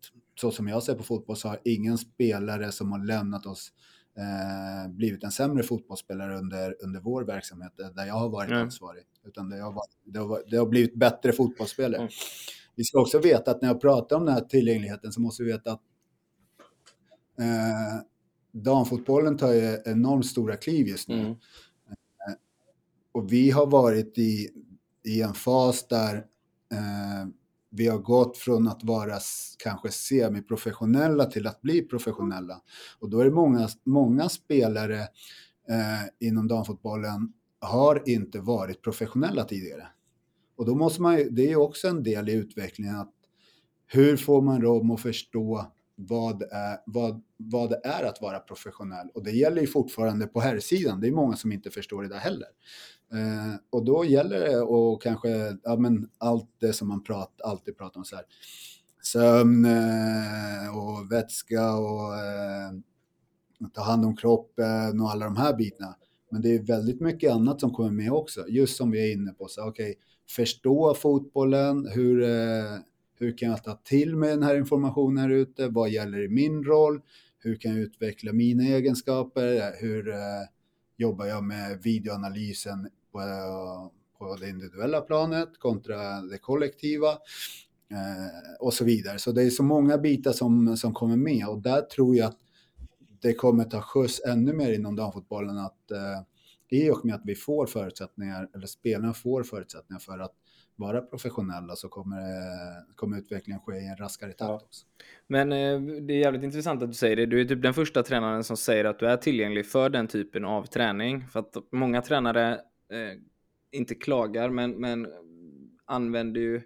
så som jag ser på fotboll så har ingen spelare som har lämnat oss eh, blivit en sämre fotbollsspelare under, under vår verksamhet där jag har varit mm. ansvarig. Utan det har, varit, det, har, det har blivit bättre fotbollsspelare. Mm. Vi ska också veta att när jag pratar om den här tillgängligheten så måste vi veta att eh, damfotbollen tar ju enormt stora kliv just nu. Mm. Eh, och vi har varit i, i en fas där eh, vi har gått från att vara kanske semiprofessionella till att bli professionella. Och då är det många, många spelare eh, inom damfotbollen har inte varit professionella tidigare. Och då måste man ju, det är ju också en del i utvecklingen att hur får man dem att förstå vad, är, vad, vad det är att vara professionell? Och det gäller ju fortfarande på här sidan. Det är många som inte förstår det där heller. Eh, och då gäller det och kanske ja, men allt det som man prat, alltid pratar om så här. Sömn eh, och vätska och eh, ta hand om kroppen och alla de här bitarna. Men det är väldigt mycket annat som kommer med också. Just som vi är inne på. Så, okay, förstå fotbollen, hur, eh, hur kan jag ta till mig den här informationen här ute, vad gäller i min roll, hur kan jag utveckla mina egenskaper, hur eh, jobbar jag med videoanalysen på, på det individuella planet kontra det kollektiva eh, och så vidare. Så det är så många bitar som, som kommer med och där tror jag att det kommer ta skjuts ännu mer inom damfotbollen att i och med att vi får förutsättningar, eller spelarna får förutsättningar för att vara professionella så kommer, kommer utvecklingen ske i en raskare takt ja. också. Men eh, det är jävligt intressant att du säger det. Du är typ den första tränaren som säger att du är tillgänglig för den typen av träning. För att många tränare eh, inte klagar, men, men använder ju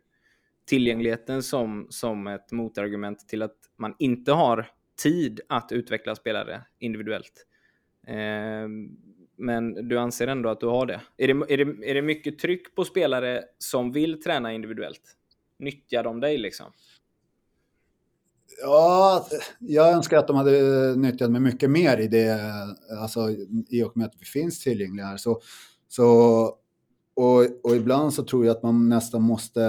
tillgängligheten som, som ett motargument till att man inte har tid att utveckla spelare individuellt. Eh, men du anser ändå att du har det. Är det, är det. är det mycket tryck på spelare som vill träna individuellt? Nyttjar de dig liksom? Ja, jag önskar att de hade nyttjat mig mycket mer i det, alltså i och med att vi finns tillgängliga här. Så, så, och, och ibland så tror jag att man nästan måste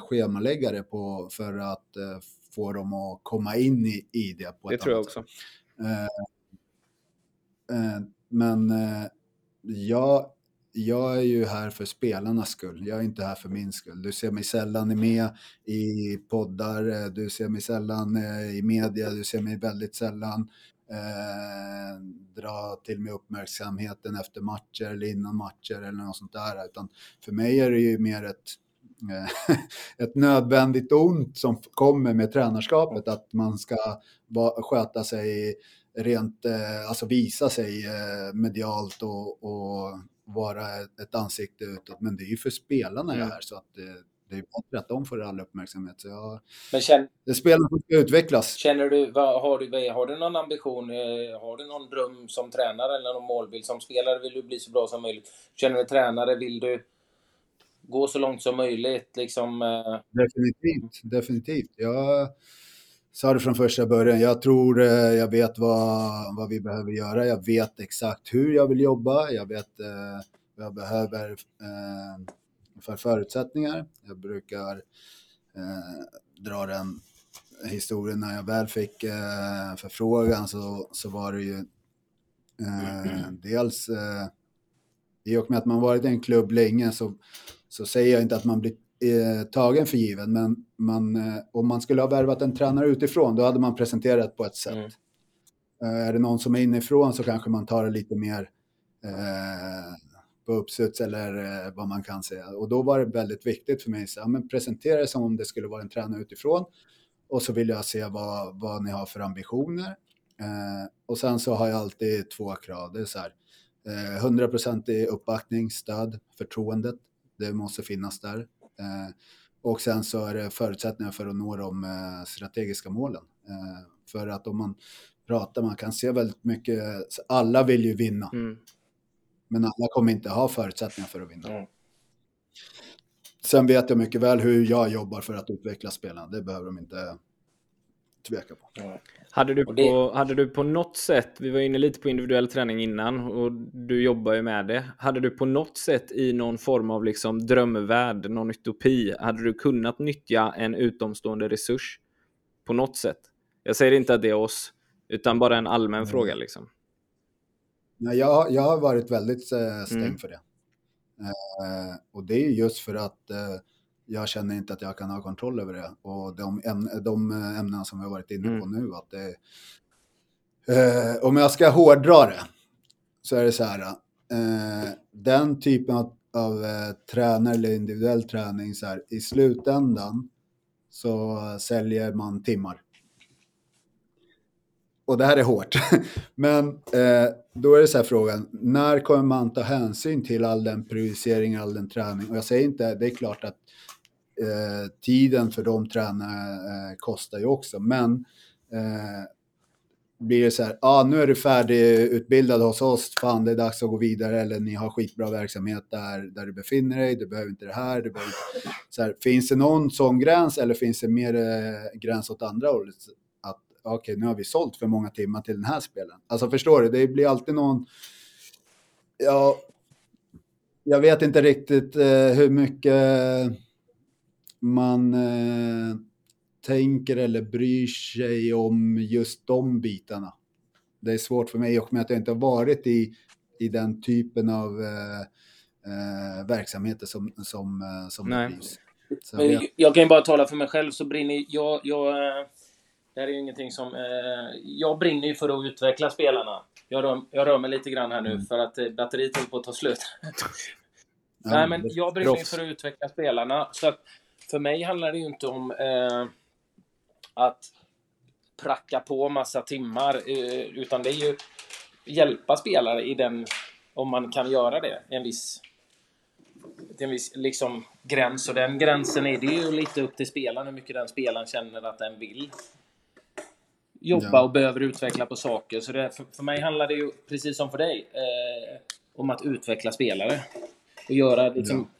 schemalägga det på, för att eh, få dem att komma in i, i det. På det tror jag också. Uh, uh, men jag, jag är ju här för spelarnas skull. Jag är inte här för min skull. Du ser mig sällan med i poddar, du ser mig sällan eh, i media, du ser mig väldigt sällan eh, dra till mig uppmärksamheten efter matcher eller innan matcher eller något sånt där. Utan för mig är det ju mer ett, eh, ett nödvändigt ont som kommer med tränarskapet, att man ska sköta sig rent, eh, alltså visa sig eh, medialt och, och vara ett ansikte utåt. Men det är ju för spelarna mm. jag är så att det, det är bättre att de får all uppmärksamhet. Så jag, Men känn, det är spelarna som ska utvecklas. Känner du, vad, har, du, har du någon ambition, eh, har du någon dröm som tränare eller någon målbild? Som spelare vill du bli så bra som möjligt. Känner du tränare, vill du gå så långt som möjligt? Liksom, Definitivt, definitivt. Jag sa det från första början. Jag tror eh, jag vet vad, vad vi behöver göra. Jag vet exakt hur jag vill jobba. Jag vet eh, vad jag behöver eh, för förutsättningar. Jag brukar eh, dra den historien när jag väl fick eh, förfrågan så, så var det ju eh, dels eh, i och med att man varit i en klubb länge så, så säger jag inte att man blir eh, tagen för given, men man, eh, om man skulle ha värvat en tränare utifrån, då hade man presenterat på ett sätt. Mm. Eh, är det någon som är inifrån så kanske man tar det lite mer på uppstuds eller vad man kan säga. Och då var det väldigt viktigt för mig att ja, presentera det som om det skulle vara en tränare utifrån. Och så vill jag se vad, vad ni har för ambitioner. Och sen så har jag alltid två krav. Det är så här, 100% i uppbackning, stöd, förtroendet. Det måste finnas där. Eh, och sen så är det förutsättningar för att nå de eh, strategiska målen. Eh, för att om man pratar, man kan se väldigt mycket, alla vill ju vinna. Mm. Men alla kommer inte ha förutsättningar för att vinna. Mm. Sen vet jag mycket väl hur jag jobbar för att utveckla spelarna. Det behöver de inte tveka på. Mm. Hade du, det... på, hade du på något sätt, vi var inne lite på individuell träning innan och du jobbar ju med det. Hade du på något sätt i någon form av liksom drömvärld, någon utopi, hade du kunnat nyttja en utomstående resurs på något sätt? Jag säger inte att det är oss, utan bara en allmän mm. fråga liksom. Nej, jag, jag har varit väldigt äh, stängd mm. för det. Uh, och det är just för att uh, jag känner inte att jag kan ha kontroll över det. Och de, ämnen, de ämnena som vi har varit inne på mm. nu, att det, eh, om jag ska hårdra det, så är det så här, eh, den typen av, av eh, tränare eller individuell träning, så här, i slutändan så säljer man timmar. Och det här är hårt. Men eh, då är det så här frågan, när kommer man ta hänsyn till all den prioritering, all den träning? Och jag säger inte, det är klart att eh, Eh, tiden för de tränarna eh, kostar ju också. Men eh, blir det så här, ja ah, nu är du färdigutbildad hos oss, fan det är dags att gå vidare eller ni har skitbra verksamhet där, där du befinner dig, du behöver inte det här. Du behöver, så här finns det någon sån gräns eller finns det mer eh, gräns åt andra hållet? Att okej, okay, nu har vi sålt för många timmar till den här spelen. Alltså förstår du, det blir alltid någon, ja, jag vet inte riktigt eh, hur mycket man eh, tänker eller bryr sig om just de bitarna. Det är svårt för mig och med att jag inte har varit i, i den typen av eh, eh, verksamheter som, som, eh, som Nej. drivs. Jag, jag, kan ju bara tala för mig själv så brinner jag, jag, det här är ju ingenting som... Eh, jag brinner ju för att utveckla spelarna. Jag rör, jag rör mig lite grann här nu mm. för att eh, batteriet håller på att ta slut. Nej, men jag brinner ju för att utveckla spelarna. Så att för mig handlar det ju inte om eh, att pracka på massa timmar, eh, utan det är ju hjälpa spelare i den, om man kan göra det, en viss, en viss liksom, gräns. Och den gränsen är det ju lite upp till spelaren, hur mycket den spelaren känner att den vill jobba ja. och behöver utveckla på saker. Så det, för, för mig handlar det ju, precis som för dig, eh, om att utveckla spelare. Och göra liksom, ja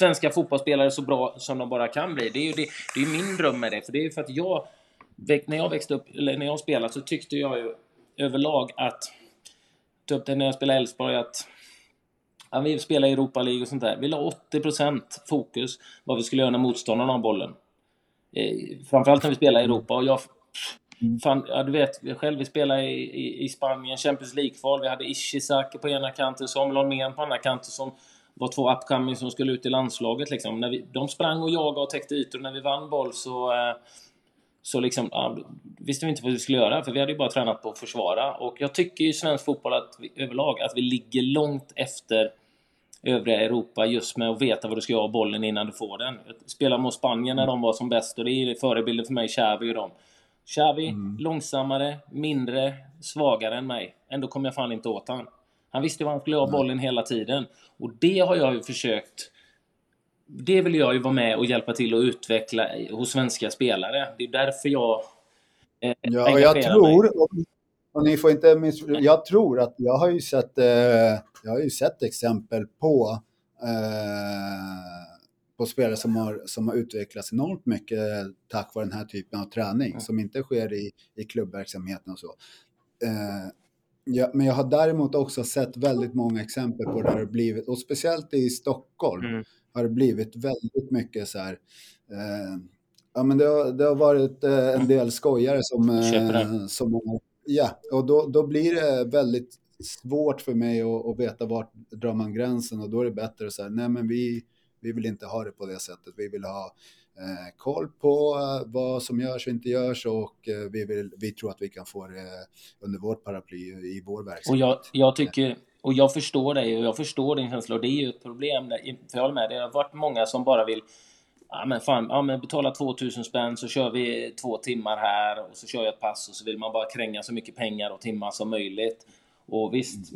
svenska fotbollsspelare så bra som de bara kan bli. Det är ju det, det är min dröm med det. För det är ju för att jag, när jag växte upp, eller när jag spelade, så tyckte jag ju överlag att, typ när jag spelade Elfsborg, att ja, vi spelade i Europa League och sånt där. Vi la 80% fokus vad vi skulle göra när motståndarna har bollen. Eh, framförallt när vi spelade i Europa. Och jag Fan, ja, du vet själv, vi spelade i, i, i Spanien, Champions League-kval. Vi hade Ishizaki på ena kanten, Samuel Holmén på andra kanten som var två upcoming som skulle ut i landslaget. Liksom. När vi, de sprang och jagade och täckte ytor. När vi vann boll så, eh, så liksom, ja, visste vi inte vad vi skulle göra, för vi hade ju bara tränat på att försvara. Och jag tycker i svensk fotboll att vi, överlag att vi ligger långt efter övriga Europa just med att veta vad du ska göra av bollen innan du får den. Spela mot Spanien när de var som bäst och det är förebilder för mig, Xavi och dem. Xavi, mm. långsammare, mindre, svagare än mig. Ändå kom jag fan inte åt han. Han visste var han skulle ha bollen hela tiden. Och det har jag ju försökt... Det vill jag ju vara med och hjälpa till att utveckla hos svenska spelare. Det är därför jag eh, Ja, och jag tror... Och, och ni får inte miss, Jag tror att jag har ju sett, eh, jag har ju sett exempel på eh, på spelare som har, som har utvecklats enormt mycket tack vare den här typen av träning mm. som inte sker i, i klubbverksamheten och så. Eh, ja, men jag har däremot också sett väldigt många exempel på det har blivit, och speciellt i Stockholm, mm. har det blivit väldigt mycket så här, eh, ja men det har, det har varit eh, en del skojare som, eh, som ja, och då, då blir det väldigt svårt för mig att, att veta vart drar man gränsen och då är det bättre att säga, nej men vi, vi vill inte ha det på det sättet. Vi vill ha koll på eh, vad som görs och inte görs och eh, vi, vill, vi tror att vi kan få det under vårt paraply i vår verksamhet. Och jag, jag tycker, och jag förstår dig och jag förstår din känsla och det är ju ett problem. Där, för jag håller med, det har varit många som bara vill Ja men fan, ja, men betala 2000 spänn så kör vi två timmar här och så kör jag ett pass och så vill man bara kränga så mycket pengar och timmar som möjligt. Och visst,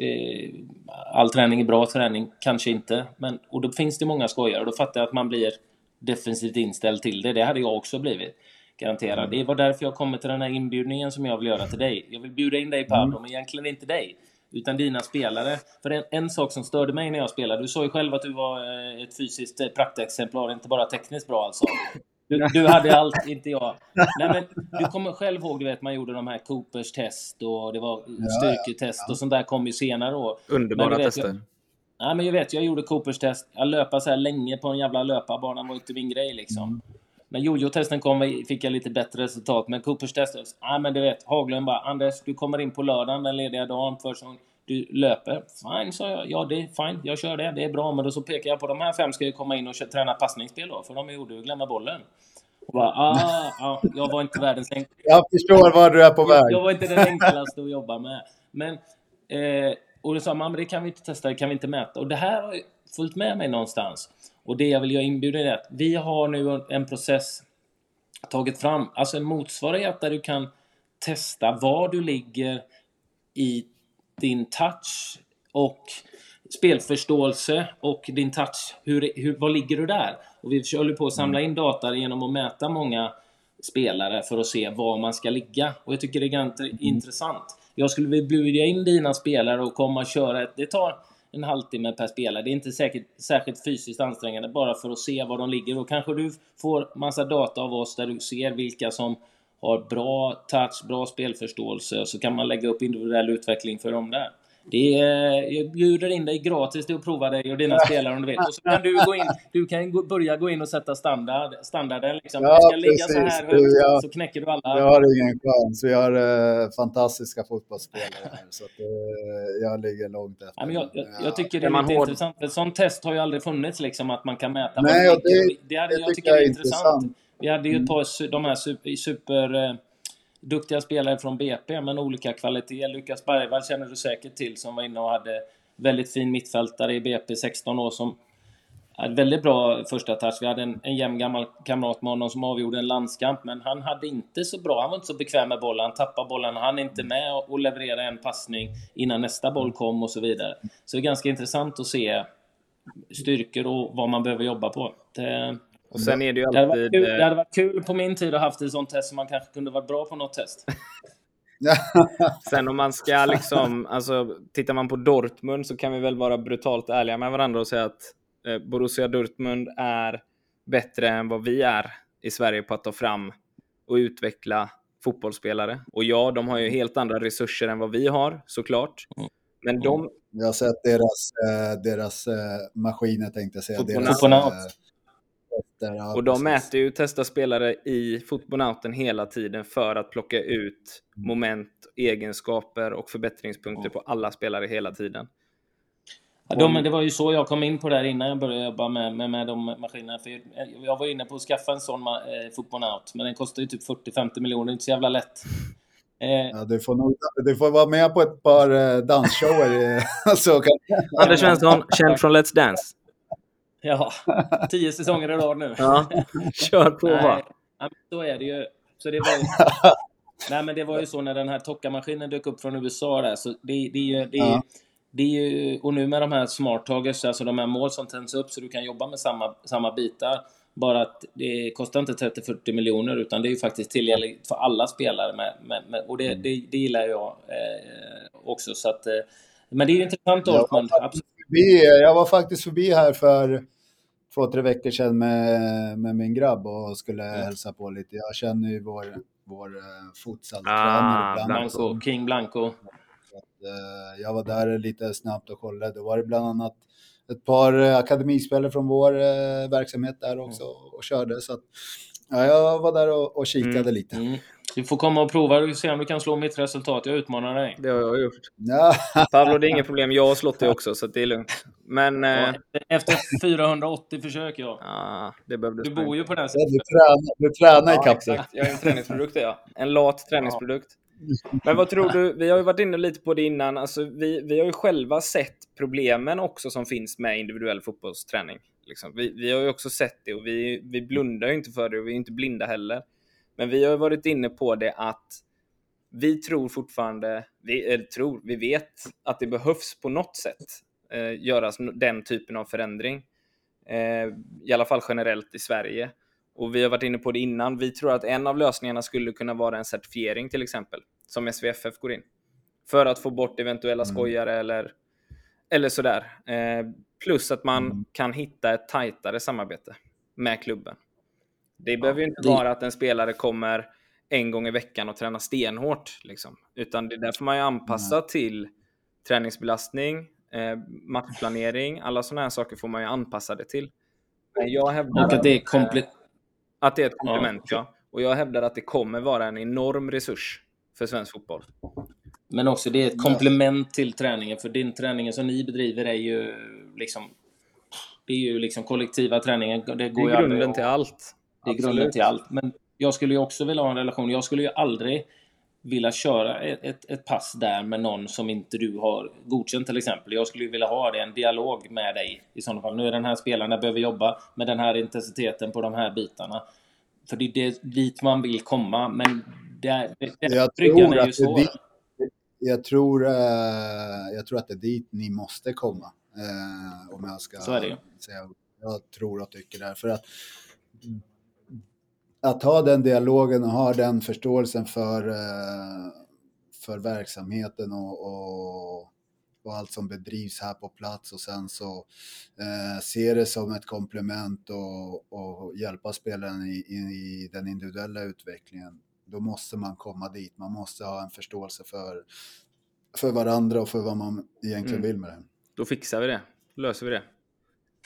all träning är bra träning, kanske inte. Men, och då finns det många skojare och då fattar jag att man blir defensivt inställd till det. Det hade jag också blivit. Garanterat. Det var därför jag kommer till den här inbjudningen som jag vill göra till dig. Jag vill bjuda in dig Pablo, mm. men egentligen inte dig. Utan dina spelare. För en, en, sak som störde mig när jag spelade, du sa ju själv att du var eh, ett fysiskt eh, praktexemplar, inte bara tekniskt bra alltså. Du, du, hade allt, inte jag. Nej, men du kommer själv ihåg, du vet, man gjorde de här Coopers test och det var styrketest och sånt där kom ju senare. Underbara tester. Nej, men jag vet, jag gjorde Coopers test. Jag löpa så här länge på en jävla löparbana var inte min grej liksom. Mm. När jojo-testen kom fick jag lite bättre resultat, men Coopers test, ja men du vet, Haglund bara Anders, du kommer in på lördagen, den lediga dagen, för som du löper. Fine, sa jag. Ja, det är fine. Jag kör det. Det är bra. Men då så pekar jag på de här fem ska ju komma in och träna passningsspel då. För de gjorde ju glömma bollen. Och bara, ah, ah, jag var inte världens enklaste. Jag förstår var du är på väg. Jag, jag var inte den enklaste att jobba med. Men, eh, och då sa man, men det kan vi inte testa, det kan vi inte mäta. Och det här har följt med mig någonstans. Och det jag vill göra inbjudan är att vi har nu en process tagit fram, alltså en motsvarighet där du kan testa var du ligger i din touch och spelförståelse och din touch. Hur, hur, var ligger du där? Och vi håller på att samla in data genom att mäta många spelare för att se var man ska ligga. Och jag tycker det är ganska mm. intressant. Jag skulle vilja bjuda in dina spelare och komma och köra. ett... Det tar en halvtimme per spelare. Det är inte säkert, särskilt fysiskt ansträngande bara för att se var de ligger. Och kanske du får massa data av oss där du ser vilka som har bra touch, bra spelförståelse så kan man lägga upp individuell utveckling för dem där. Det är, jag bjuder in dig gratis till att prova dig och dina spelare om du vill. Och så kan du gå in, du kan börja gå in och sätta standard, standarden. Liksom. Ja, du ska ligga precis. så här högt jag, så knäcker du alla. Jag har ingen chans. Vi har uh, fantastiska fotbollsspelare här. Så att, uh, jag ligger långt efter. Ja, men jag, jag, jag tycker det är lite hård... intressant. Ett sånt test har ju aldrig funnits, liksom, att man kan mäta. Nej, det, det, det, hade, det jag tycker jag är intressant. intressant. Vi hade ju ett par de här super, super duktiga spelare från BP, men olika kvalitet. Lukas Bergvall känner du säkert till, som var inne och hade väldigt fin mittfältare i BP, 16 år, som hade väldigt bra första touch. Vi hade en, en jämn gammal kamrat med honom som avgjorde en landskamp, men han hade inte så bra. Han var inte så bekväm med bollen. Han tappade bollen. Han är inte med och levererade en passning innan nästa boll kom och så vidare. Så det är ganska intressant att se styrkor och vad man behöver jobba på. Det, och sen är det ju det, hade varit alltid... kul, eh, det hade varit kul på min tid att haft ett sånt test så man kanske kunde varit bra på något test. Sen om man ska liksom, alltså tittar man på Dortmund så kan vi väl vara brutalt ärliga med varandra och säga att eh, Borussia Dortmund är bättre än vad vi är i Sverige på att ta fram och utveckla fotbollsspelare. Och ja, de har ju helt andra resurser än vad vi har såklart. Men de, Jag har sett deras, eh, deras eh, maskiner tänkte jag säga. Fotboll- Deras, eh, tester, ja, och de precis. mäter ju testar spelare i fotbollnauten hela tiden för att plocka ut moment, egenskaper och förbättringspunkter på alla spelare hela tiden. Ja, de, det var ju så jag kom in på det här innan jag började jobba med, med, med de maskinerna. För jag var inne på att skaffa en sån eh, fotbollnaut, men den kostar ju typ 40-50 miljoner, inte så jävla lätt. Eh, Ja, du, får nog, du får vara med på ett par eh, dansshower. så kan, Anders Svensson, känd från Let's Dance. Ja, tio säsonger i rad nu. Ja, kör på Nej, va. ja, men så är det ju. Så det var ju... Nej, men det var ju så när den här Tokka-maskinen dök upp från USA där, så det, det är ju... Det är, Ja. det är ju, och nu med de här smart targets, alltså de här mål som tänds upp så du kan jobba med samma, samma bitar. Bara att det kostar inte 30-40 miljoner utan det är ju faktiskt tillgängligt för alla spelare. Med, med, med, och det, det, det gillar jag eh, också. Så att, eh, men det är ju intressant Jag var Dortmund. förbi, jag var faktiskt förbi här för två, tre veckor sedan med, med min grabb och skulle hälsa på lite. Jag känner ju vår, vår uh, futsaltränare Ah. Blanco, King Blanco. Eh, jag var där lite snabbt och kollade. Då var det bland annat ett par eh, akademispelare från vår eh, verksamhet där också och körde. Så att, ja, jag var där och, och kikade Mm. lite. Du får komma och prova och se om du kan slå mitt resultat. Jag utmanar dig. Det har jag gjort. Ja, Pablo, det är inget problem. Jag har slått dig också, så det är lugnt. Men... Eh, Ja, Efter 480 försök, ja. ah, det behövdes Du bor ju på den du sidan. tränar, du tränar Ja, dig. exakt. Jag är en träningsprodukt, jag. En lat träningsprodukt. Men vad tror du? Vi har ju varit inne lite på det innan. Alltså, vi, vi har ju själva sett problemen också som finns med individuell fotbollsträning. Liksom. Vi, vi har ju också sett det och vi, vi blundar ju inte för det och vi är inte blinda heller. Men vi har varit inne på det att vi tror fortfarande, vi, eller tror, vi vet att det behövs på något sätt eh, göras den typen av förändring. Eh, I alla fall generellt i Sverige. Och vi har varit inne på det innan. Vi tror att en av lösningarna skulle kunna vara en certifiering till exempel, som SVFF går in. För att få bort eventuella Mm. skojare eller, eller sådär. Eh, plus att man Mm. kan hitta ett tajtare samarbete med klubben. Det behöver ju inte det- vara att en spelare kommer en gång i veckan och tränar stenhårt. Liksom. Utan det där får man ju anpassa till träningsbelastning, eh, matchplanering, alla sådana här saker får man ju anpassa det till. Men jag hävdar Och att det är komple- att det är ett komplement, ja. Och jag hävdar att det kommer vara en enorm resurs för svensk fotboll. Men också det är ett komplement till träningen. För din träningen som ni bedriver är ju liksom... Det är ju liksom kollektiva träningen. Det Det går är ju aldrig grunden till allt. Det är grunden till allt. Men jag skulle ju också vilja ha en relation. Jag skulle ju aldrig vilja köra ett, ett, pass där med någon som inte du har godkänt till exempel. Jag skulle ju vilja ha det, en dialog med dig i sådana fall. Nu är den här spelaren, jag behöver jobba med den här intensiteten på de här bitarna. För det är det, dit man vill komma, men det, det, Jag bryggan tror, är ju att det är svår. dit, jag, tror, eh, jag tror att det är dit ni måste komma. Eh, om jag ska Så är det ju. säga jag tror och tycker det. För att, att ha den dialogen och ha den förståelsen för, eh, för verksamheten och, och, och allt som bedrivs här på plats och sen så eh, se det som ett komplement och, och hjälpa spelaren i, i, i den individuella utvecklingen då måste man komma dit. Man måste ha en förståelse för, för varandra och för vad man egentligen Mm. vill med det. Då fixar vi det. Då löser vi det.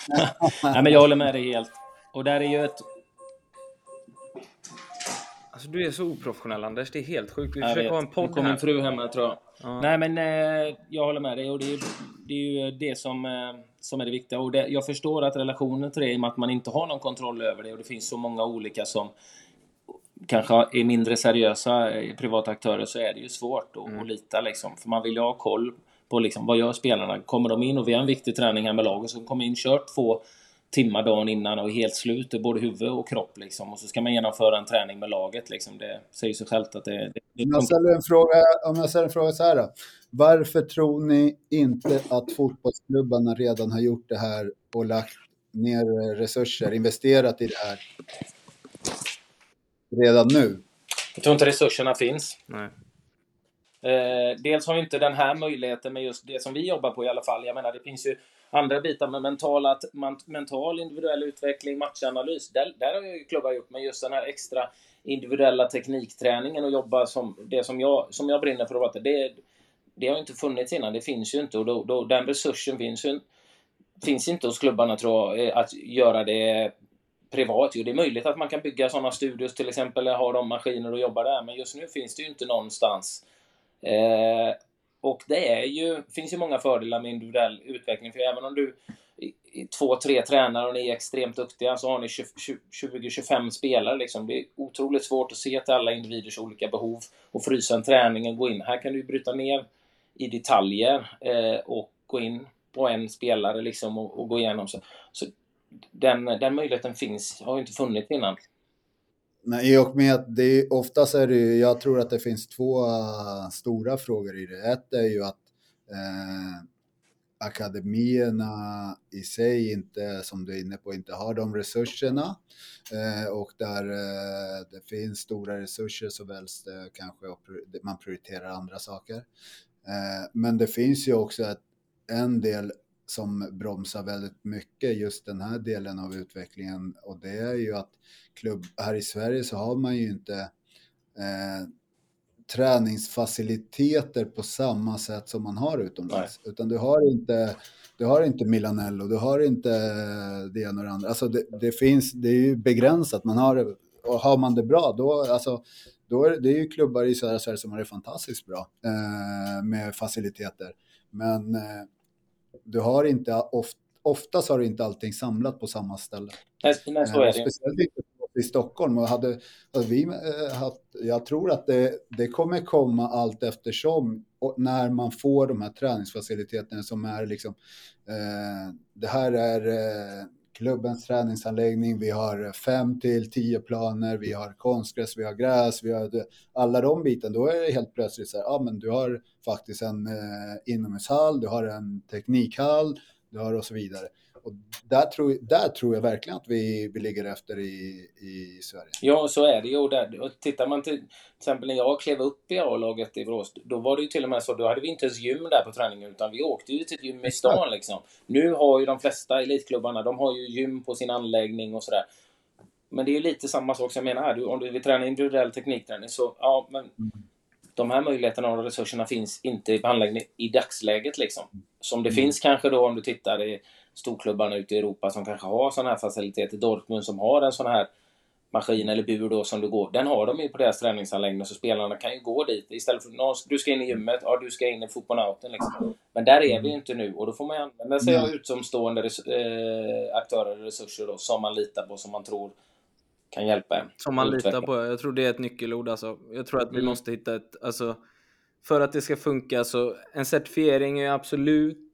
Nej, men jag håller med dig helt. Och där är ju ett... Alltså, du är så oprofessionell Anders. Det är helt sjukt. Vi Jag försöker vet. ha en Nu podd kom här. min fru hemma tror jag. Ja. Nej men eh, jag håller med dig och det är, det är ju det som, eh, som är det viktiga. Och det, jag förstår att relationen till det, i och med att man inte har någon kontroll över det och det finns så många olika som kanske är mindre seriösa eh, privata aktörer så är det ju svårt att, Mm. att lita liksom. För man vill ju ha koll på liksom, vad gör spelarna? Kommer de in och vi har en viktig träning här med laget så kommer in, kört två timmar dagen innan och är helt slut i både huvud och kropp liksom. Och så ska man genomföra en träning med laget liksom. Det säger sig självt att det, det Om jag ställer en fråga, om jag ställer en fråga så här då. Varför tror ni inte att fotbollsklubbarna redan har gjort det här och lagt ner resurser, investerat i det här redan nu? Jag tror inte resurserna finns. Nej. Eh, dels har vi inte den här möjligheten med just det som vi jobbar på i alla fall. Jag menar, det finns ju andra bitar med mentala, man, mental individuell utveckling, matchanalys. Där, där har ju klubbar gjort, men just den här extra individuella teknikträningen och jobba som det som jag, som jag brinner för att prata, det, det har inte funnits innan. Det finns ju inte och då, då, den resursen finns ju finns inte hos klubbarna tror jag, eh, att göra det privat. Jo, det är möjligt att man kan bygga sådana studios till exempel, eller ha de maskiner och jobba där, men just nu finns det ju inte någonstans. Eh, och det är ju, finns ju många fördelar med individuell utveckling, för även om du i två, tre tränare och ni är extremt duktiga så har ni 20-25 spelare. Liksom. Det är otroligt svårt att se till alla individers olika behov och frysa en träning och gå in. Här kan du bryta ner i detaljer eh, och gå in på en spelare liksom och, och gå igenom. Så, så den, den möjligheten finns, har ju inte funnits innan. Nej, i och med att det är, oftast är det ju, jag tror att det finns två äh, stora frågor i det. Ett är ju att eh, akademierna i sig inte, som du är inne på, inte har de resurserna. Eh, och där eh, det finns stora resurser så väljs det kanske man prioriterar andra saker. Eh, men det finns ju också ett, en del som bromsar väldigt mycket just den här delen av utvecklingen och det är ju att klubb här i Sverige så har man ju inte eh, träningsfaciliteter på samma sätt som man har utomlands. Nej. Utan du har inte, du har inte Milanello, du har inte det ena och det andra. Alltså det, det, finns, det är ju begränsat. Man har, och har man det bra, då, alltså, då är det är ju klubbar i södra Sverige som har det fantastiskt bra eh, med faciliteter. Men eh, du har inte, oft, oftast har du inte allting samlat på samma ställe. Nej, nej så är det. Speciellt inte i Stockholm. Och hade, hade vi haft, jag tror att det, det kommer komma allt eftersom när man får de här träningsfaciliteterna som är liksom, eh, det här är eh, klubbens träningsanläggning, vi har fem till tio planer, vi har konstgräs, vi har gräs, vi har alla de bitarna. Då är det helt plötsligt så här, ja men du har faktiskt en eh, inomhushall, du har en teknikhall, du har och så vidare. Och där tror, där tror jag verkligen att vi, vi ligger efter i, i Sverige. Ja, så är det ju. Där, och tittar man till, till exempel när jag klev upp i A-laget i Borås, då var det ju till och med så, då hade vi inte ens gym där på träningen, utan vi åkte ju till ett gym i stan liksom. Nu har ju de flesta elitklubbarna, de har ju gym på sin anläggning och sådär. Men det är ju lite samma sak som jag menar här, du, om du vill träna individuell teknikträning så, ja, men mm. de här möjligheterna och resurserna finns inte på anläggning i dagsläget liksom. Som det mm. finns kanske då om du tittar i storklubbarna ute i Europa som kanske har sådana här faciliteter. Dortmund som har en sån här maskin eller bur då som du går. Den har de ju på deras träningsanläggning så spelarna kan ju gå dit istället för att du ska in i gymmet, ja du ska in i fotbollnauten liksom. Men där är vi ju inte nu och då får man ju använda sig av utomstående eh, aktörer och resurser då, som man litar på, som man tror kan hjälpa en. Som man litar på, jag tror det är ett nyckelord alltså. Jag tror att vi mm. måste hitta ett, alltså för att det ska funka så en certifiering är absolut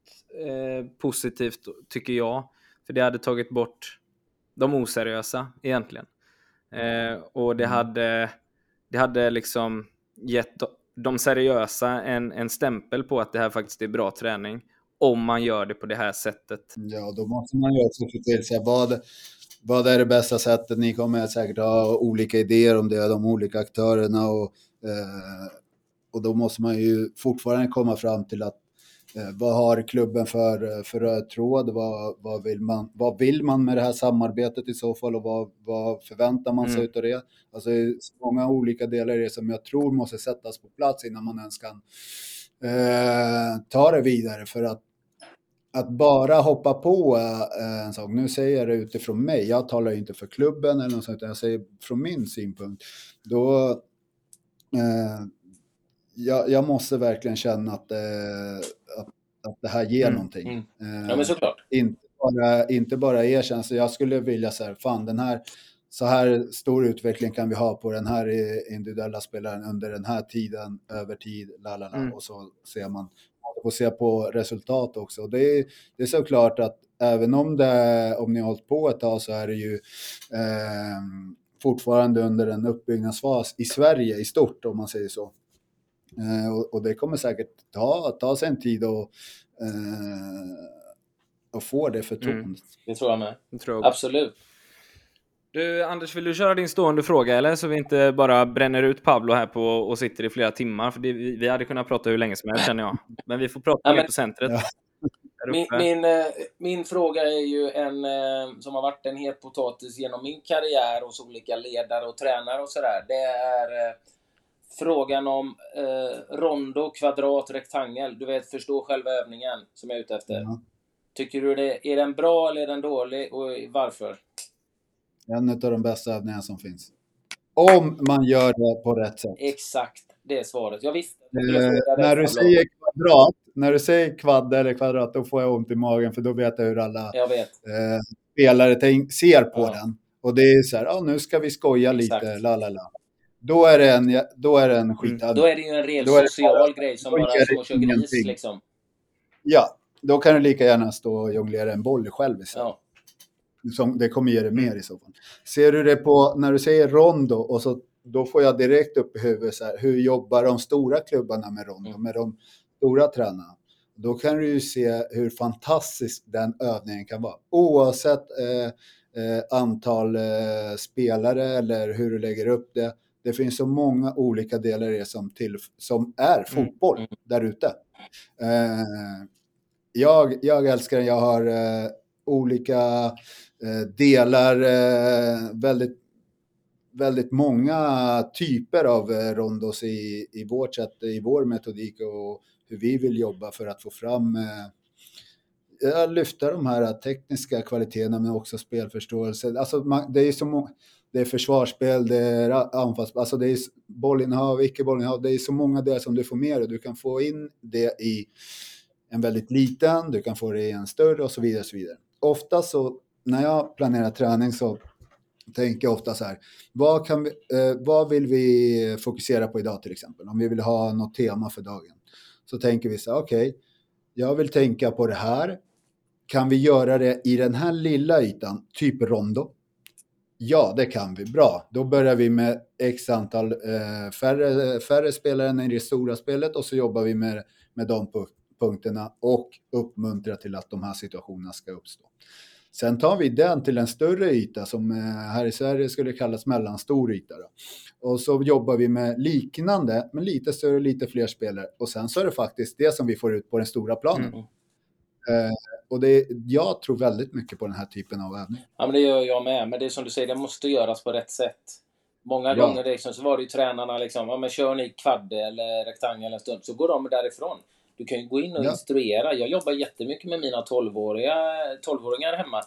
eh, positivt tycker jag. För det hade tagit bort de oseriösa egentligen. Eh, och det hade, det hade liksom gett de seriösa en, en stämpel på att det här faktiskt är bra träning. Om man gör det på det här sättet. Ja, då måste man ju också få till sig vad, vad är det bästa sättet? Ni kommer säkert ha olika idéer om det, de olika aktörerna och, eh, och då måste man ju fortfarande komma fram till att vad har klubben för, för röd tråd? Vad, vad, vill man, vad vill man med det här samarbetet i så fall och vad, vad förväntar man sig mm. av det? Alltså det är många olika delar i det som jag tror måste sättas på plats innan man ens kan eh, ta det vidare för att att bara hoppa på en sak, nu säger jag det utifrån mig, jag talar inte för klubben eller något sånt, jag säger från min synpunkt, då eh, jag, jag, måste verkligen känna att, eh, att, det här ger mm, någonting. Mm. Ja, men såklart. Inte bara, inte bara erkänna, så jag skulle vilja säga, fan den här så här stor utveckling kan vi ha på den här individuella spelaren under den här tiden, över tid, lalala, mm. och så ser man och se på resultat också. Det är, det är såklart att även om, det, om ni har hållit på ett tag så är det ju eh, fortfarande under en uppbyggnadsfas i Sverige i stort om man säger så. Eh, och, och, det kommer säkert ta, ta sig en tid att eh, få det förtroendet. Mm. Det tror jag med. Det tror jag. Absolut. Du, Anders, vill du köra din stående fråga eller? Så vi inte bara bränner ut Pablo här på och sitter i flera timmar. För det, vi hade kunnat prata hur länge som helst känner jag. Men vi får prata ja, mer på centret. Ja. Min, min, eh, min, fråga är ju en som har varit en het potatis genom min karriär hos olika ledare och tränare och sådär. Det är eh, frågan om eh, rondo, kvadrat, rektangel. Du vet, förstå själva övningen som jag är ute efter. Mm. Tycker du det, är den bra eller är den dålig och varför? En av de bästa övningarna som finns. Om man gör det på rätt sätt. Exakt, det är svaret. Jag visste. Eh, när du säger kvadrat, när du säger kvadd eller kvadrat, då får jag ont i magen för då vet jag hur alla jag eh, spelare ser på ja. den. Och det är så här, oh, nu ska vi skoja Exakt. lite, la la la. Då är det en, då är det en skit. Mm. Då är det ju en ren social grej som bara som att köra gris liksom. Ja, då kan du lika gärna stå och jonglera en boll själv istället. Ja som, det kommer ge dig mer i så fall. Ser du det på, när du säger rondo och så då får jag direkt upp i huvudet så här, hur jobbar de stora klubbarna med rondo, mm. med de stora tränarna? Då kan du ju se hur fantastisk den övningen kan vara. Oavsett eh, eh, antal eh, spelare eller hur du lägger upp det. Det finns så många olika delar i det som, till, som är mm. fotboll mm. där ute. Eh, jag, jag älskar den. Jag har eh, olika Eh, delar eh, väldigt, väldigt många typer av eh, rondos i, i vårt sätt, i vår metodik och hur vi vill jobba för att få fram lyfta de här tekniska kvaliteterna men också spelförståelse. Alltså det är så det är försvarsspel, det är anfallsspel, alltså det är bollinnehav, icke bollinnehav, det är så många delar som du får med dig. Du kan få in det i en väldigt liten, du kan få det i en större och så vidare. Och så vidare. Ofta så när jag planerar träning så tänker jag ofta så här, vad, kan vi, eh, vad vill vi fokusera på idag till exempel? Om vi vill ha något tema för dagen. Så tänker vi så här, okej, okay, jag vill tänka på det här. Kan vi göra det i den här lilla ytan, typ rondo? Ja, det kan vi. Bra. Då börjar vi med x antal eh, färre, färre spelare än i det stora spelet och så jobbar vi med, med de punkterna och uppmuntrar till att de här situationerna ska uppstå. Sen tar vi den till en större yta som eh, här i Sverige skulle kallas mellanstor yta. Då. Och så jobbar vi med liknande, men lite större, lite fler spelare. Och sen så är det faktiskt det som vi får ut på den stora planen. Mm. Eh, och det, jag tror väldigt mycket på den här typen av övning. Ja, men det gör jag med. Men det är som du säger, det måste göras på rätt sätt. Många ja. gånger liksom, så var det ju tränarna liksom, ja men kör ni kvadde eller rektangel en stund, så går de därifrån. Du kan ju gå in och ja. instruera. Jag jobbar jättemycket med mina 12-åriga 12-åringar hemma.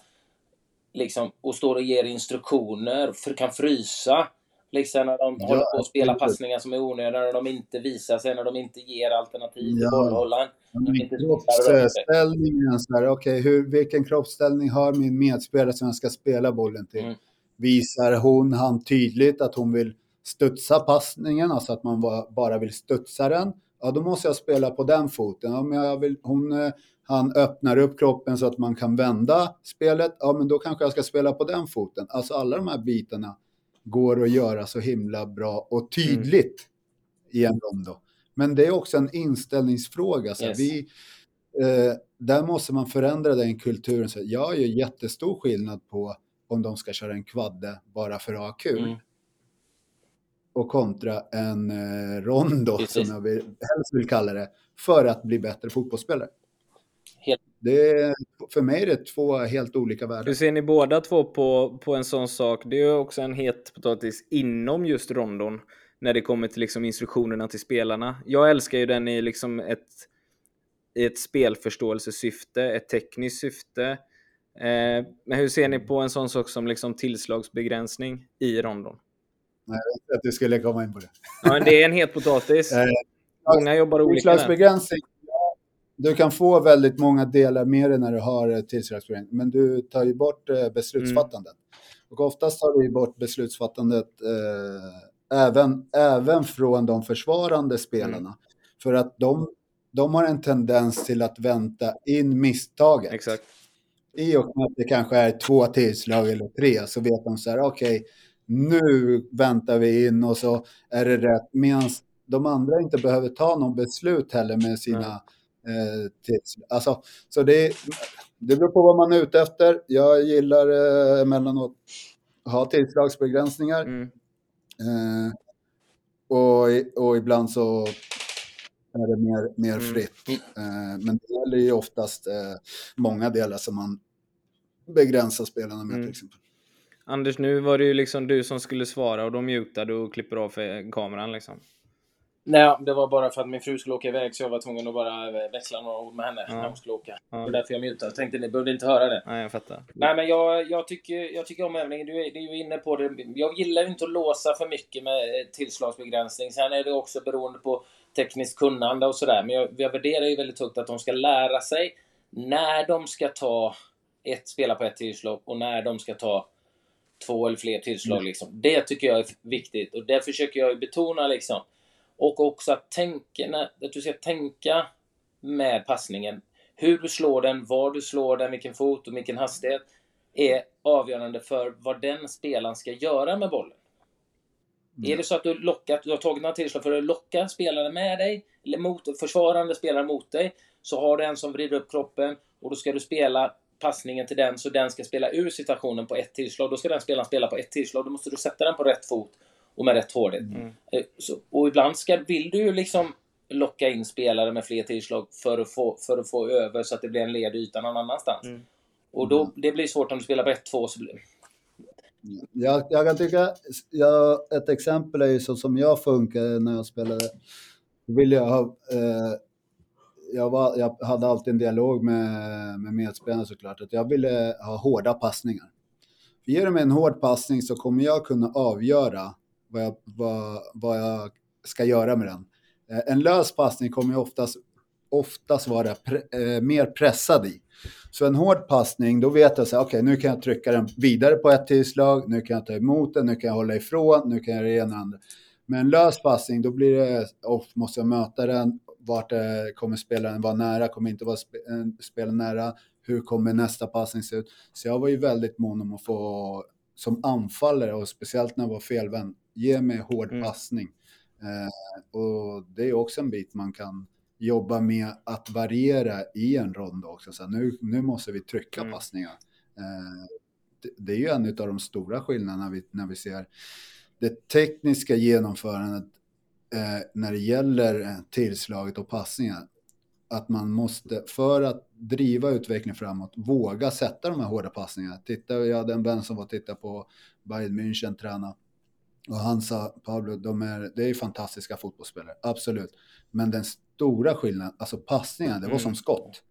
Liksom, och står och ger instruktioner, för, kan frysa. Liksom när de ja, håller på att spela passningar som är onödiga, när de inte visar sig, när de inte ger alternativ till ja. bollhållaren. Kroppsställningen, okej, okay, vilken kroppsställning har min medspelare som jag ska spela bollen till? Mm. Visar hon han tydligt att hon vill studsa passningen, alltså att man bara vill studsa den? ja då måste jag spela på den foten. Om jag vill, hon, eh, han öppnar upp kroppen så att man kan vända spelet, ja men då kanske jag ska spela på den foten. Alltså alla de här bitarna går att göra så himla bra och tydligt mm. i en rondo. Men det är också en inställningsfråga. Så yes. vi, eh, där måste man förändra den kulturen. Så jag gör jättestor skillnad på om de ska köra en kvadde bara för att ha kul. Mm och kontra en eh, rondo, Precis. som jag vill, helst vill kalla det, för att bli bättre fotbollsspelare. Helt. Det är, för mig är det två helt olika världar. Hur ser ni båda två på, på en sån sak? Det är också en het potatis inom just rondon när det kommer till liksom instruktionerna till spelarna. Jag älskar ju den i liksom ett, i ett spelförståelsesyfte, ett tekniskt syfte. Eh, men hur ser ni på en sån sak som liksom tillslagsbegränsning i rondon? Nej, jag visste att du skulle komma in på det. Ja, det är en het potatis. Eh, Många jobbar olika. Utslagsbegränsning. du kan få väldigt många delar med dig när du har eh, tillslagsbegränsning, men du tar ju bort eh, beslutsfattandet. Och oftast tar du bort beslutsfattandet eh, även, även från de försvarande spelarna. För att de, de har en tendens till att vänta in misstaget. Exakt. I och med att det kanske är två tillslag eller tre så vet de så här, okej, nu väntar vi in och så är det rätt. Medan de andra inte behöver ta någon beslut heller med sina eh, tillslag. Alltså, så det, det beror på vad man är ute efter. Jag gillar eh, emellanåt att ha tillslagsbegränsningar. Mm. Eh, och, och ibland så är det mer, mer Mm. fritt. Eh, men det gäller ju oftast eh, många delar som man begränsar spelarna med Mm. till exempel. Anders, nu var det ju liksom du som skulle svara och de mutade och klipper av kameran liksom. Nej, det var bara för att min fru skulle åka iväg så jag var tvungen att bara växla några ord med henne Ja. när hon skulle åka. Ja. Det därför jag mutade. Jag tänkte ni behövde inte höra det. Nej, jag fattar. Nej, men jag, jag, tycker, jag tycker om övningen. Du är, du är ju inne på det. Jag gillar ju inte att låsa för mycket med eh, tillslagsbegränsning. Sen är det också beroende på tekniskt kunnande och sådär. Men jag, jag värderar ju väldigt högt att de ska lära sig när de ska ta ett spela på ett tillslag och när de ska ta två eller fler tillslag. Liksom. Det tycker jag är viktigt och det försöker jag betona. Liksom. Och också att, tänka, att du ska tänka med passningen. Hur du slår den, var du slår den, vilken fot och vilken hastighet är avgörande för vad den spelaren ska göra med bollen. Är det så att du, lockat, du har tagit några tillslag för att locka spelaren med dig, eller mot, försvarande spelare mot dig, så har du en som vrider upp kroppen och då ska du spela passningen till den så den ska spela ur situationen på ett tillslag. Då ska den spelaren spela på ett tillslag. Då måste du sätta den på rätt fot och med rätt hårdhet. Eh, Så, och ibland ska, vill du ju liksom locka in spelare med fler tillslag för att få, för att få över så att det blir en led yta någon annanstans. Mm. Och då, det blir svårt om du spelar på 1-2. Så blir, Jag, jag kan tycka, jag, ett exempel är ju så som jag funkar när jag spelade. Då ville jag ha, eh, jag, var, jag hade alltid en dialog med, med medspelarna såklart, att jag ville ha hårda passningar. För ger du mig en hård passning så kommer jag kunna avgöra vad jag, vad, vad jag ska göra med den. Eh, en lös passning kommer jag oftast, oftast vara pre, eh, mer pressad i. Så en hård passning, då vet jag så här, okej, nu kan jag trycka den vidare på ett tillslag, nu kan jag ta emot den, nu kan jag hålla ifrån, nu kan jag göra det ena andra. Men en lös passning, då blir det, oh, måste jag möta den, vart eh, kommer spelaren vara nära, kommer inte vara spe, eh, spela nära, hur kommer nästa passning se ut? Så jag var ju väldigt mån om att få, som anfallare och speciellt när jag var felvänd, ge mig hård Mm. passning. Eh, och det är också en bit man kan jobba med att variera i en rond också. Så här, nu, nu måste vi trycka Mm. passningar. Eh, det, det är ju en av de stora skillnaderna när vi, när vi ser det tekniska genomförandet eh, när det gäller eh, tillslaget och passningar. Att man måste, för att driva utvecklingen framåt, våga sätta de här hårda passningarna. Titta, jag hade en vän som var och tittade på Bayern München träna. Och han sa, Pablo, de är, det är fantastiska fotbollsspelare, absolut. Men den stora skillnaden, alltså passningarna, det var Mm. som skott.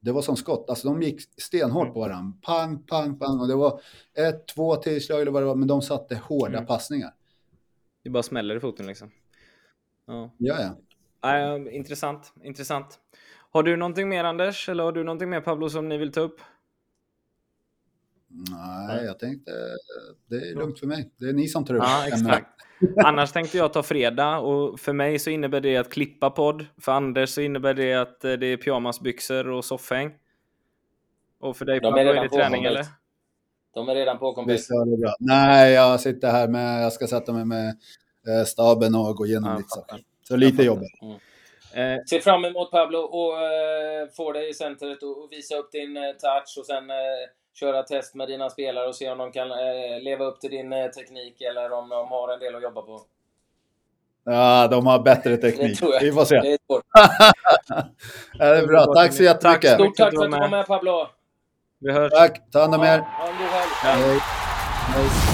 Det var som skott, alltså de gick stenhårt på varandra. Pang, pang, pang. Och det var ett, två tillslag eller vad det var, men de satte hårda Mm. passningar. Det bara smäller i foten liksom. Ja. Ja, ja. Nej, intressant, intressant. Har du någonting mer Anders, eller har du någonting mer Pablo som ni vill ta upp? Nej, jag tänkte, det är lugnt för mig. Det är ni som tar upp Ja, exakt. Annars tänkte jag ta fredag och för mig så innebär det att klippa podd. För Anders så innebär det att eh, det är pyjamasbyxor och soffhäng. Och för dig De är är redan det på, träning eller? De är redan på kompis. Visst är det bra. Nej, jag sitter här med, jag ska sätta mig med eh, staben och gå igenom Ja, lite saker. Så lite jobb. Eh, Ser fram emot Pablo och eh, få dig i centret och, och visa upp din eh, touch och sen eh, köra test med dina spelare och se om de kan eh, leva upp till din eh, teknik eller om de har en del att jobba på. Ja, de har bättre teknik. tror jag. Vi får se. Det är. Ja, det är bra. Tack så jättemycket. Stort tack för att du var med. Pablo! vi hörs. Tack. Ta hand om er. Ha en god helg! Hej. Hej.